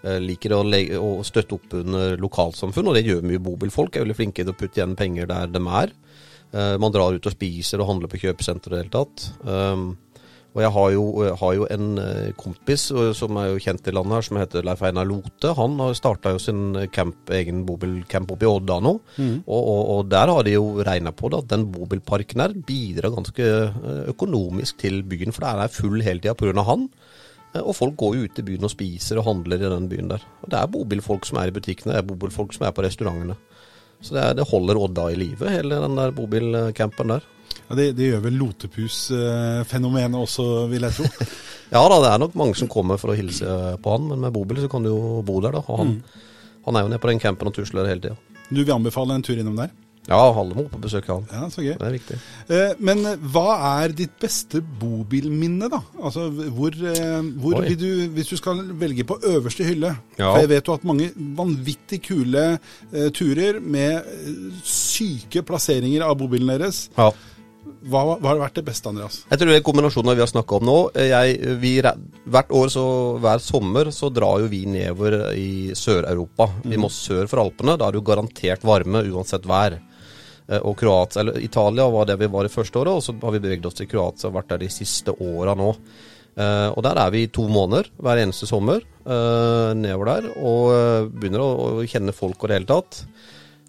Jeg liker å, legge, å, støtte opp under lokalsamfunn, og det gjør mye bobilfolk. Er veldig flinke til å putte igjen penger der de er. man drar ut og spiser og handler på kjøpesenter i det hele tatt. Og jeg har jo, jeg har jo en eh, kompis eh, som er jo kjent i landet her, som heter Leif Einar Lote. Han har starta jo sin camp, egen bobilcamp oppe i Odda nå. Og, og, og der har de jo regna på det, at den bobilparken her bidrar ganske eh, økonomisk til byen. For den er full hele tida pga. han. Eh, Og folk går jo ut i byen og spiser og handler i den byen der. Og det er bobilfolk som er i butikkene, det er bobilfolk som er på restaurantene. Så det, er, det holder Odda i live, hele den der bobilcampen der. Ja, det, det gjør vel Lotepus-fenomenet også, vil jeg tro. Ja da, det er nok mange som kommer for å hilse på han, men med bobil så kan du jo bo der, da. Og han, han er jo nede på den campen og tusler hele tida. Du vil anbefale en tur innom der? Ja, alle må på besøk av han. Ja, så gøy. Det er viktig. Eh, Men hva er ditt beste bobilminne, da? Altså, hvor, eh, hvor vil du, Hvis du skal velge på øverste hylle Ja. For jeg vet jo at mange vanvittig kule eh, turer med eh, syke plasseringer av bobilen deres. Ja. Hva, hva har vært det beste, Andreas? Jeg tror det er kombinasjonen av vi har snakka om nå. Jeg, vi, hvert år, så hver sommer, så drar jo vi nedover i Sør-Europa. Vi må sør for Alpene. Da er det jo garantert varme uansett vær. Eh, Og Kroatia, eller Italia var det vi var i første året, og så har vi beveget oss til Kroatia og vært der de siste åra nå. Uh, og der er vi i to måneder hver eneste sommer uh, nedover der, og eh, begynner å, å kjenne folk og det hele tatt.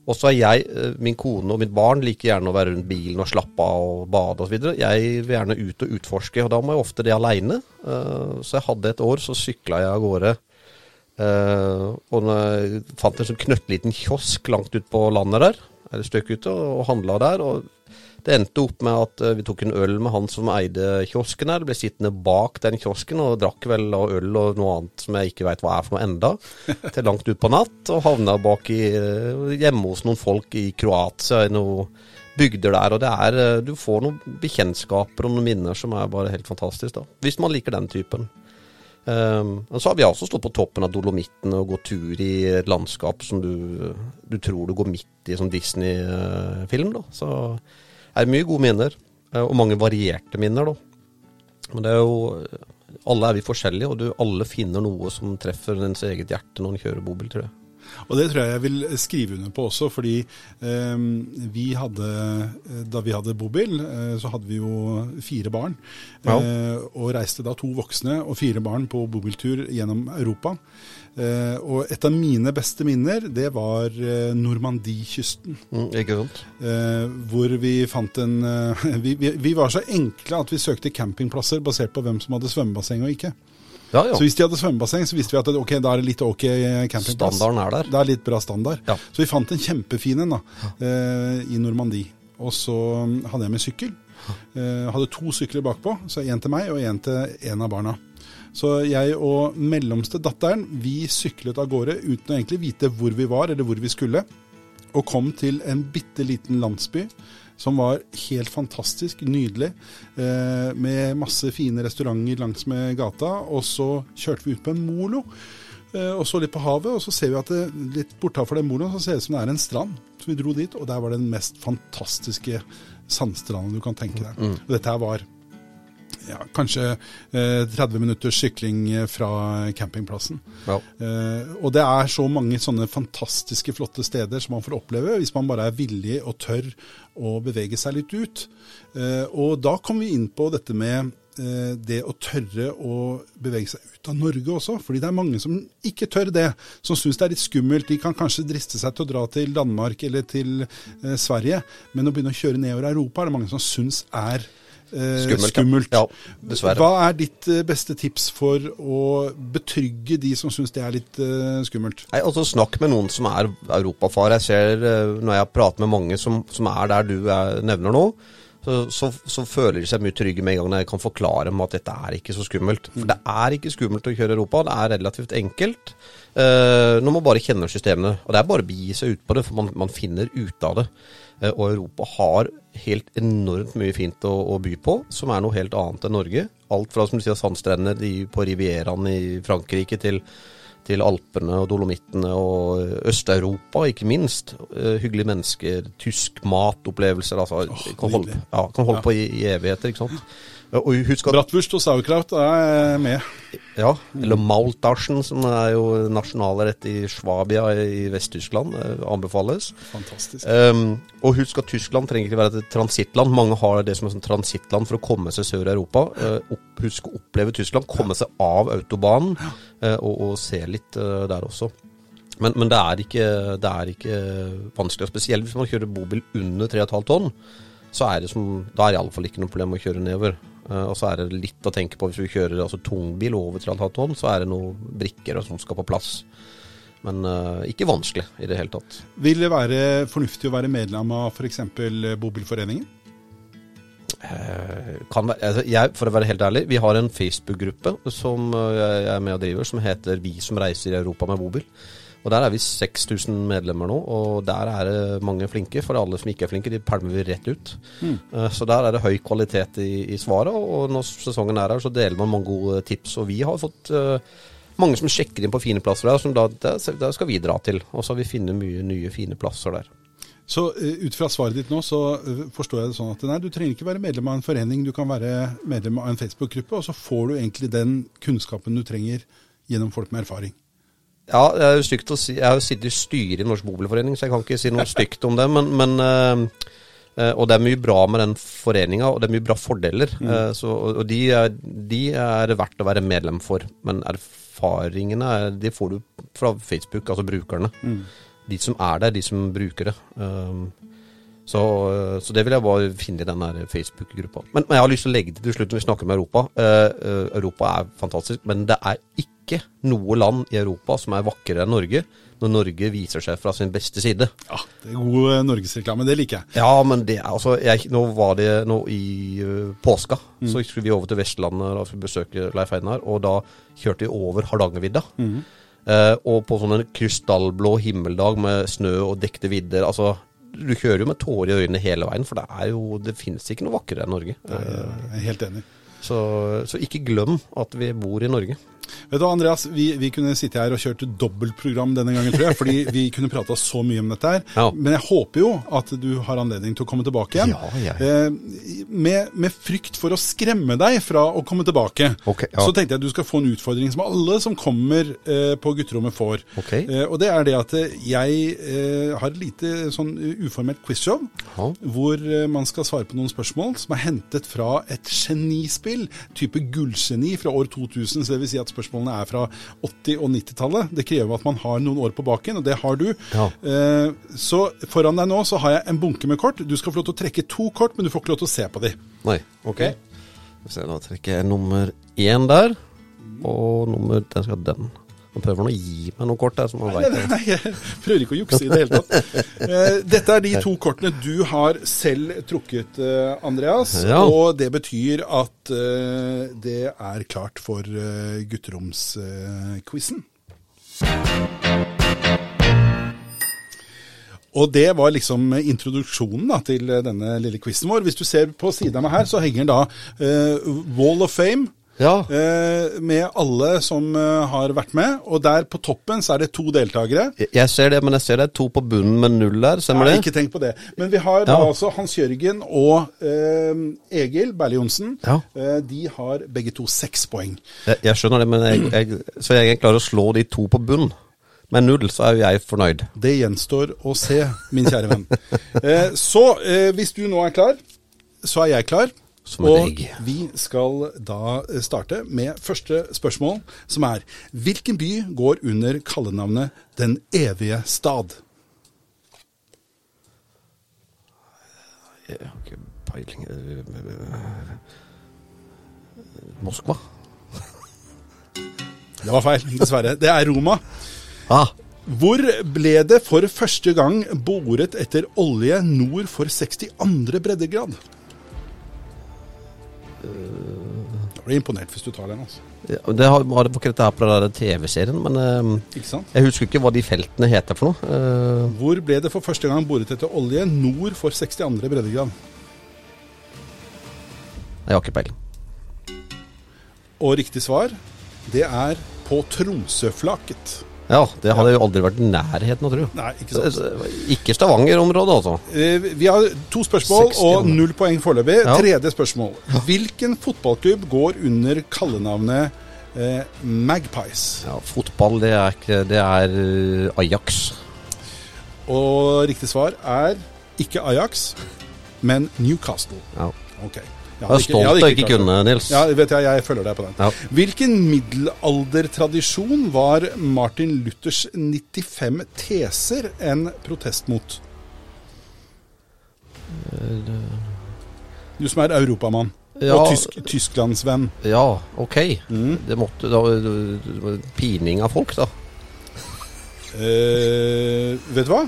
Og så er jeg, eh, min kone og mitt barn liker gjerne å være rundt bilen og slappe av og bade osv. Jeg vil gjerne ut og utforske, og da må jeg ofte det aleine. Så jeg hadde et år, så sykla jeg av gårde. eh, Og fant en sånn knøttliten kiosk langt ut på landet der, eller et stykke ute, og handla der. og det endte opp med at eh, vi tok en øl med han som eide kiosken her. Ble sittende bak den kiosken og drakk vel da øl og noe annet som jeg ikke veit hva er for noe enda, til langt ut på natt. Og havna bak i, eh, hjemme hos noen folk i Kroatia, i noen bygder der. Og det er, eh, du får noen bekjentskaper og noen minner som er bare helt fantastisk, da. Hvis man liker den typen. Um, og så har vi også stått på toppen av Dolomittene og gått tur i et landskap som du, du tror du går midt i som Disney-film. da. Så er mye gode minner, eh, og mange varierte minner. da. Men det er jo Alle er vi forskjellige, og du, alle finner noe som treffer ens eget hjerte når en kjører bobil, tror jeg. Og det tror jeg jeg vil skrive under på også, fordi eh, vi hadde Da vi hadde bobil, eh, så hadde vi jo fire barn. Ja. Eh, og reiste da to voksne og fire barn på bobiltur gjennom Europa. Eh, og et av mine beste minner, det var eh, Normandie-kysten. Mm, ikke sant? Eh, hvor vi fant en eh, vi, vi, vi var så enkle at vi søkte campingplasser basert på hvem som hadde svømmebasseng og ikke. Ja. Så hvis de hadde svømmebasseng, så visste vi at ok, da er det litt ok campingplass. Standarden er der. Det er litt bra standard. Ja. Så vi fant en kjempefin en da, eh, i Normandie. Og så hadde jeg med sykkel. Eh, hadde to sykler bakpå, så en til meg og en til en av barna. Så jeg og mellomste datteren vi syklet av gårde uten å egentlig vite hvor vi var eller hvor vi skulle. Og kom til en bitte liten landsby som var helt fantastisk, nydelig. Eh, med masse fine restauranter langs med gata. Og så kjørte vi ut på en molo eh, og så litt på havet. Og så ser vi at det, litt bortafor den moloen så ser det ut som det er en strand. Så vi dro dit, og der var det den mest fantastiske sandstranden du kan tenke deg. Og dette her var ja, kanskje eh, 30 minutters sykling eh, fra campingplassen. Ja. Eh, og det er så mange sånne fantastiske, flotte steder som man får oppleve hvis man bare er villig og tør å bevege seg litt ut. Eh, og da kom vi inn på dette med eh, det å tørre å bevege seg ut av Norge også. Fordi det er mange som ikke tør det, som syns det er litt skummelt. De kan kanskje driste seg til å dra til Danmark eller til eh, Sverige, men å begynne å kjøre nedover Europa er det mange som syns er eh, Skummelt, skummelt. Ja, dessverre. Hva er ditt eh, beste tips for å betrygge de som syns det er litt eh, skummelt? Nei, altså Snakk med noen som er europafar. Jeg ser eh, når jeg prater med mange som, som er der du er, nevner nå, så, så, så føler de seg mye trygge med en gang jeg kan forklare dem at dette er ikke så skummelt. For det er ikke skummelt å kjøre Europa, det er relativt enkelt. Uh, når man bare kjenner systemene. Og det er bare å begi seg ut på det, for man, man finner ut av det. Eh, og Europa har helt enormt mye fint å, å by på, som er noe helt annet enn Norge. Alt fra som du sier, sandstrender på Rivieraen i Frankrike til, til Alpene og Dolomittene og Øst-Europa, ikke minst. Eh, hyggelige mennesker, tysk matopplevelser. Altså, kan holde, ja, kan holde Ja. på i, i evigheter, ikke sant. Bratwurst og sauerkraut er med. Ja, eller Maultaschen, som er jo nasjonalrett i Schwabia i Vest-Tyskland. eh, Anbefales. Fantastisk. Um, og husk at Tyskland trenger ikke være et transittland. Mange har det som et transittland for å komme seg sør i Europa. Uh, husk å oppleve Tyskland, komme seg av autobanen uh, og, og se litt uh, der også. Men, men det, er ikke, det er ikke vanskelig, spesielt hvis man kjører bobil under 3,5 tonn. Så er det som, da er det iallfall ikke noe problem å kjøre nedover. Eh, og så er det litt å tenke på hvis du kjører altså, tungbil over 3,5 tonn, så er det noen brikker som skal på plass. Men uh, ikke vanskelig i det hele tatt. Vil det være fornuftig å være medlem av f.eks. Bobilforeningen? Eh, kan være, altså jeg, for å være helt ærlig, vi har en Facebook-gruppe som jeg er med og driver, som heter Vi som reiser i Europa med bobil. Og Der er vi 6000 medlemmer nå, og der er det mange flinke. For alle som ikke er flinke, de pælmer vi rett ut. Mm. Så der er det høy kvalitet i, i svaret, og når sesongen er her, så deler man mange gode tips. Og vi har fått uh, mange som sjekker inn på fine plasser der, som da, der, der skal vi dra til. Og så har vi funnet mye nye fine plasser der. Så eh, ut fra svaret ditt nå, så eh, forstår jeg det sånn at nei, du trenger ikke være medlem av en forening, du kan være medlem av en Facebook-gruppe, og så får du egentlig den kunnskapen du trenger gjennom folk med erfaring. Ja, det er jo stygt å si. Jeg har jo sittet i styret i Norsk Bobilforening, så jeg kan ikke si noe stygt om det. Men, men eh, eh, Og det er mye bra med den foreninga, og det er mye bra fordeler. Eh, så, og de, er, de er verdt å være medlem for. Men erfaringene er, de får du fra Facebook, altså brukerne. De som er der, de som bruker det. Um, så, så det vil jeg bare finne i den Facebook-gruppa. Men, men jeg har lyst til å legge til til slutt når vi snakker om Europa. Eh, eh, Europa er fantastisk, men det er ikke noe land i Europa som er vakrere enn Norge, når Norge viser seg fra sin beste side. Ja, det er god eh, norgesreklame, det liker jeg. Ja, men det er altså jeg, Nå var det nå i uh, påska. Så skulle vi over til Vestlandet og besøke Leif Einar, og da kjørte vi over Hardangervidda. Eh, og på sånn en krystallblå himmeldag med snø og dekte vidder. Altså, du kjører jo med tårer i øynene hele veien, for det er jo Det finnes ikke noe vakrere enn Norge. Jeg er helt enig. Så, så ikke glem at vi bor i Norge. Vet du, Andreas, vi, vi kunne sitte her og kjørt dobbeltprogram denne gangen, tror jeg. Fordi vi kunne prata så mye om dette her. Ja. Men jeg håper jo at du har anledning til å komme tilbake igjen. Ja, ja. Eh, med, med frykt for å skremme deg fra å komme tilbake. okay. Så tenkte jeg at du skal få en utfordring som alle som kommer eh, på gutterommet får. Okay. Eh, og det er det at eh, jeg eh, har et lite sånn uformelt quizshow. Hvor eh, man skal svare på noen spørsmål som er hentet fra et genispill. Type gullgeni fra år 2000. Så det vil si at spørsmålene er fra 80- og 90-tallet. Det krever at man har noen år på baken, og det har du. Ja. Eh, så foran deg nå så har jeg en bunke med kort. Du skal få lov til å trekke to kort, men du får ikke lov til å se på de. Nei, ok. Se, Da trekker jeg nummer én der, og nummer Den skal den. Han prøver nå å gi meg noen kort der, som han veit nei, nei, jeg prøver ikke å jukse i det hele tatt. Eh, Dette er de to kortene du har selv trukket, eh, Andreas. Ja. Og det betyr at eh, det er klart for gutteromsquizen. Og det var liksom introduksjonen da, til denne lille quizen vår. Hvis du ser på siden av meg her, så henger da uh, Wall of Fame. Ja. eh, med alle som eh, har vært med. Og der på toppen så er det to deltakere. Jeg- ser det, men jeg ser det er to på bunnen med null der. Stemmer det? ikke tenk på det. Men vi har da Ja. altså Hans Jørgen og eh, Egil Berle Johnsen. Ja. Eh, de har begge to seks poeng. Jeg, jeg skjønner det, men jeg, jeg, så jeg klarer å slå de to på bunnen. med null, så er jo jeg fornøyd. Det gjenstår å se, min kjære venn. Eh, så eh, hvis du nå er klar, så er jeg klar. Som et og vi skal da starte med første spørsmål, som er Hvilken by går under kallenavnet Den evige stad? Jeg har ikke peiling øh, Moskva? Det var feil, dessverre. Det er Roma. Ah, Hvor ble det for første gang boret etter olje nord for 62. breddegrad? Jeg blir imponert hvis du tar den. altså. ja, det har, var det på dette her på den TV-serien, men uh, jeg husker ikke hva de feltene heter for noe. Uh, Hvor ble det for første gang boret etter olje nord for 62. breddegrad? jeg har ikke peiling. Og riktig svar, det er på Tromsøflaket. Ja, det hadde jo aldri vært nærheten å tror jeg. Nei, ikke sant. Ikke Stavanger-området, altså. Eh, Vi har to spørsmål 60 og null poeng foreløpig. Ja. Tredje spørsmål. Hvilken fotballklubb går under kallenavnet eh, Magpies? Ja, fotball, det er, ikke, det er eh, Ajax. Og riktig svar er ikke Ajax, men Newcastle. Ja. Ok. Jeg er stolt av ikke ikke kunne, Nils. Ja, vet jeg, jeg følger deg på den. Ja. Hvilken middelaldertradisjon var Martin Luthers 95 teser en protest mot? Du som er europamann Ja. og tysk, Tysklandsvenn. Ja, ok. Mm. Det måtte da Pining av folk, da. Eh, vet du hva?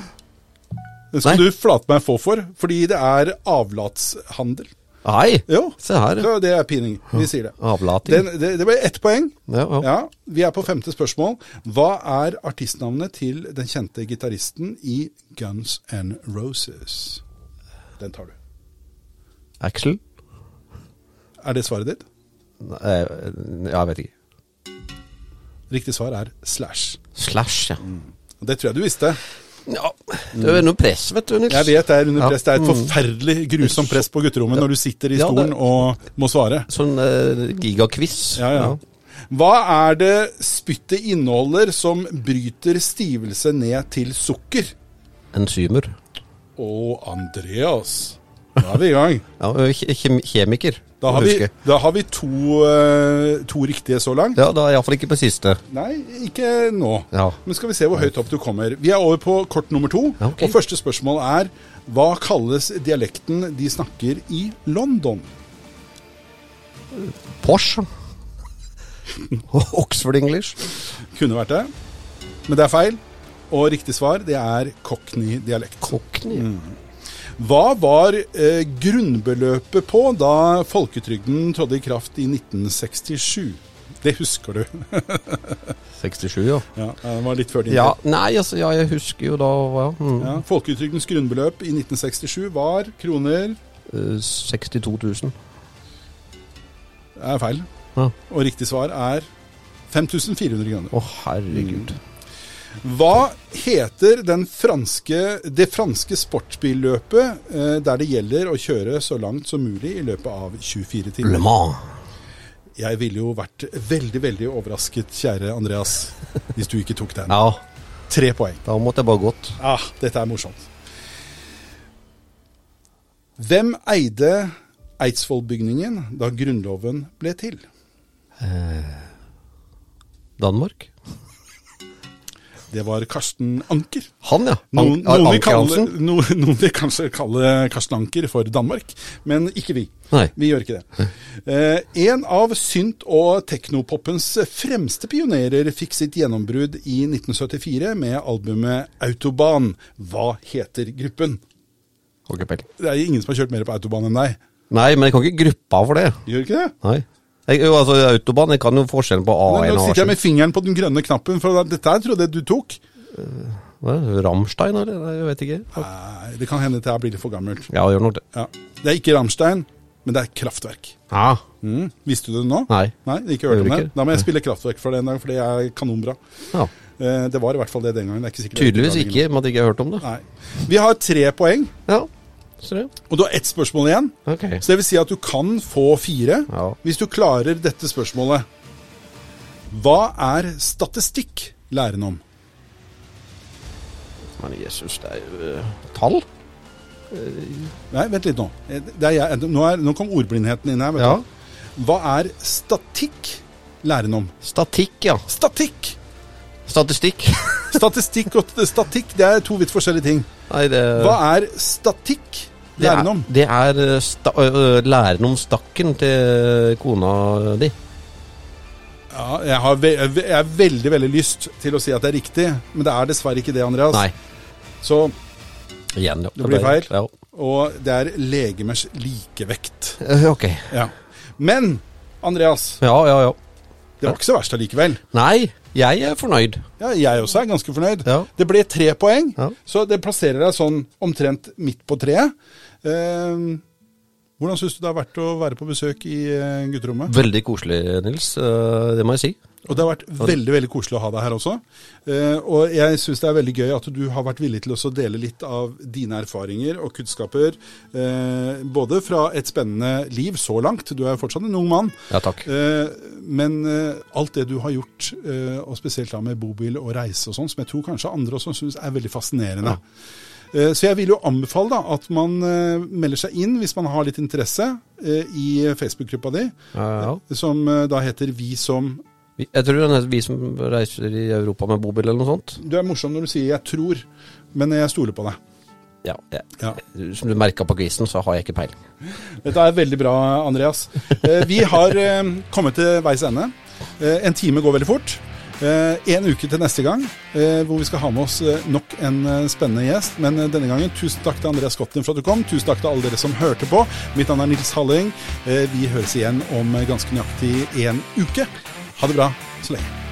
Det skal Nei. du flate meg få for, fordi det er avlatshandel. Nei, Jo, se her. så det er pining. Vi sier det. Avlating. Den, det, det ble ett poeng. ja, ja. Ja, Vi er på femte spørsmål. Hva er artistnavnet til den kjente gitaristen i Guns N' Roses? Den tar du. Axel? Er det svaret ditt? Nei, eh, ja, jeg vet ikke. Riktig svar er Slash. Slash, ja. Mm. Det tror jeg du visste. Ja. Det er noe press, vet du, Nils. Jeg vet det er under press. Det er et Mm. forferdelig grusomt press på gutterommet når du sitter i stolen og må svare. Sånn uh, gigakviss. Ja, ja. Hva er det spyttet inneholder som bryter stivelse ned til sukker? Enzymer. Å, Andreas. Da er vi i gang. Ja, kjemiker. Da har vi, da har vi to, eh, to riktige så langt. Ja, da iallfall ikke på siste. Nei, ikke nå. Ja. Men skal vi se hvor høyt opp du kommer. Vi er over på kort nummer to. Ja, okay. Og første spørsmål er hva kalles dialekten de snakker i London? Porsche. Oxford English. Kunne vært det, men det er feil. Og riktig svar det er cockney-dialekt. Cockney. Hva var eh, grunnbeløpet på da folketrygden trådte i kraft i 1967? Det husker du. 67, ja. ja, det var litt før din Ja, tid. nei, altså, ja, jeg husker jo da ja, mm, Ja, folketrygdens grunnbeløp i 1967 var kroner eh, 62 000. Det er feil. Ja. Og riktig svar er 5400 kroner. Å, herregud. Hva heter den franske, det franske sportsbilløpet eh, der det gjelder å kjøre så langt som mulig i løpet av 24 timer? Le? Mans. Jeg ville jo vært veldig, veldig overrasket, kjære Andreas, hvis du ikke tok den. Ja, Tre poeng. da måtte jeg bare gått. Ah, dette er morsomt. Hvem eide Eidsvollbygningen da Grunnloven ble til? Danmark? Det var Karsten Anker. Han, ja. An- noen, noen, Anker kalle, Hansen? no, noen vil kanskje kalle Karsten Anker for Danmark, men ikke vi. Nei. Vi gjør ikke det. Eh, en av synt- og teknopoppens fremste pionerer fikk sitt gjennombrudd i 1974 med albumet Autobahn. Hva heter gruppen? Det er ingen som har kjørt mer på Autobahn enn deg. Nei, men jeg kan ikke gruppa for det. Gjør ikke det? Nei. Jo, altså, Autobahn, jeg kan jo forskjellen på A1 og A1 Nå sitter jeg med fingeren på den grønne knappen, for dette her trodde jeg du tok. Hva er det, Ramstein, eller? Jeg vet ikke. Nei, det kan hende at jeg blir litt for gammelt. Ja, det gjør nok det. Ja. Det er ikke Ramstein, men det er Kraftverk. Ja. Mm. Visste du det nå? Nei. Nei, ikke hørt om det. Da må jeg spille Kraftverk for det en dag, for det er kanonbra. ja. Eh, Det var i hvert fall det den gangen. Det Tydeligvis ikke, med at jeg ikke har hørt om det. Nei. Vi har tre poeng, Ja. Og du har ett spørsmål igjen. Okay. Så det vil si at du kan få fire Ja. hvis du klarer dette spørsmålet. Hva er statistikk læren om? Men Jesus, det er jo uh, tall. Nei, vent litt nå. Eh, er jeg, nå, er, nå kom ordblindheten inn her. Vet Ja. Hva er statikk læren om? Statikk, ja. Statikk! Statistikk. Statistikk og statikk, det er to vidt forskjellige ting. Nei, det Hva er statikk er, læren om? det er eh, sta, læren om stakken til kona di. Ja, jeg har ve jeg er veldig veldig lyst til å si at det er riktig, men det er dessverre ikke det, Andreas. Nei. Så, Igjen, ja. Det blir feil. Ja. og det er legemers likevekt. Eh, Ok. Ja. Men, Andreas, Ja, ja, ja. det var ikke så verst allikevel. Nei, jeg er fornøyd. Ja, jeg også er ganske fornøyd. Ja. Det ble tre poeng, Ja. så det plasserer deg sånn omtrent midt på treet. Eh, hvordan syns du det har vært å være på besøk i eh, gutterommet? Veldig koselig, Nils. Eh, Det må jeg si. Og det har vært veldig veldig koselig å ha deg her også. Eh, og jeg syns det er veldig gøy at du har vært villig til å dele litt av dine erfaringer og kunnskaper. Eh, både fra et spennende liv så langt, du er jo fortsatt en ung mann. Ja, takk. Eh, men eh, alt det du har gjort, eh, og spesielt da med bobil og reise og sånn, som jeg tror kanskje andre også syns er veldig fascinerende. Ja. Så jeg vil jo anbefale da at man eh, melder seg inn hvis man har litt interesse eh, i Facebook-gruppa di, Ja, ja. som eh, da heter Vi som Jeg tror det er Vi som reiser i Europa med bobil eller noe sånt. Du er morsom når du sier 'jeg tror', men jeg stoler på deg. Ja, jeg, Ja. Som du merka på quizen, så har jeg ikke peiling. Dette er veldig bra, Andreas. Eh, Vi har eh, kommet til veis ende. Eh, En time går veldig fort. En uke til neste gang, hvor vi skal ha med oss nok en spennende gjest. Men denne gangen, tusen takk til Andreas Skotten for at du kom. Tusen takk til alle dere som hørte på. Mitt navn er Nils Halling. Vi høres igjen om ganske nøyaktig en uke. Ha det bra så lenge.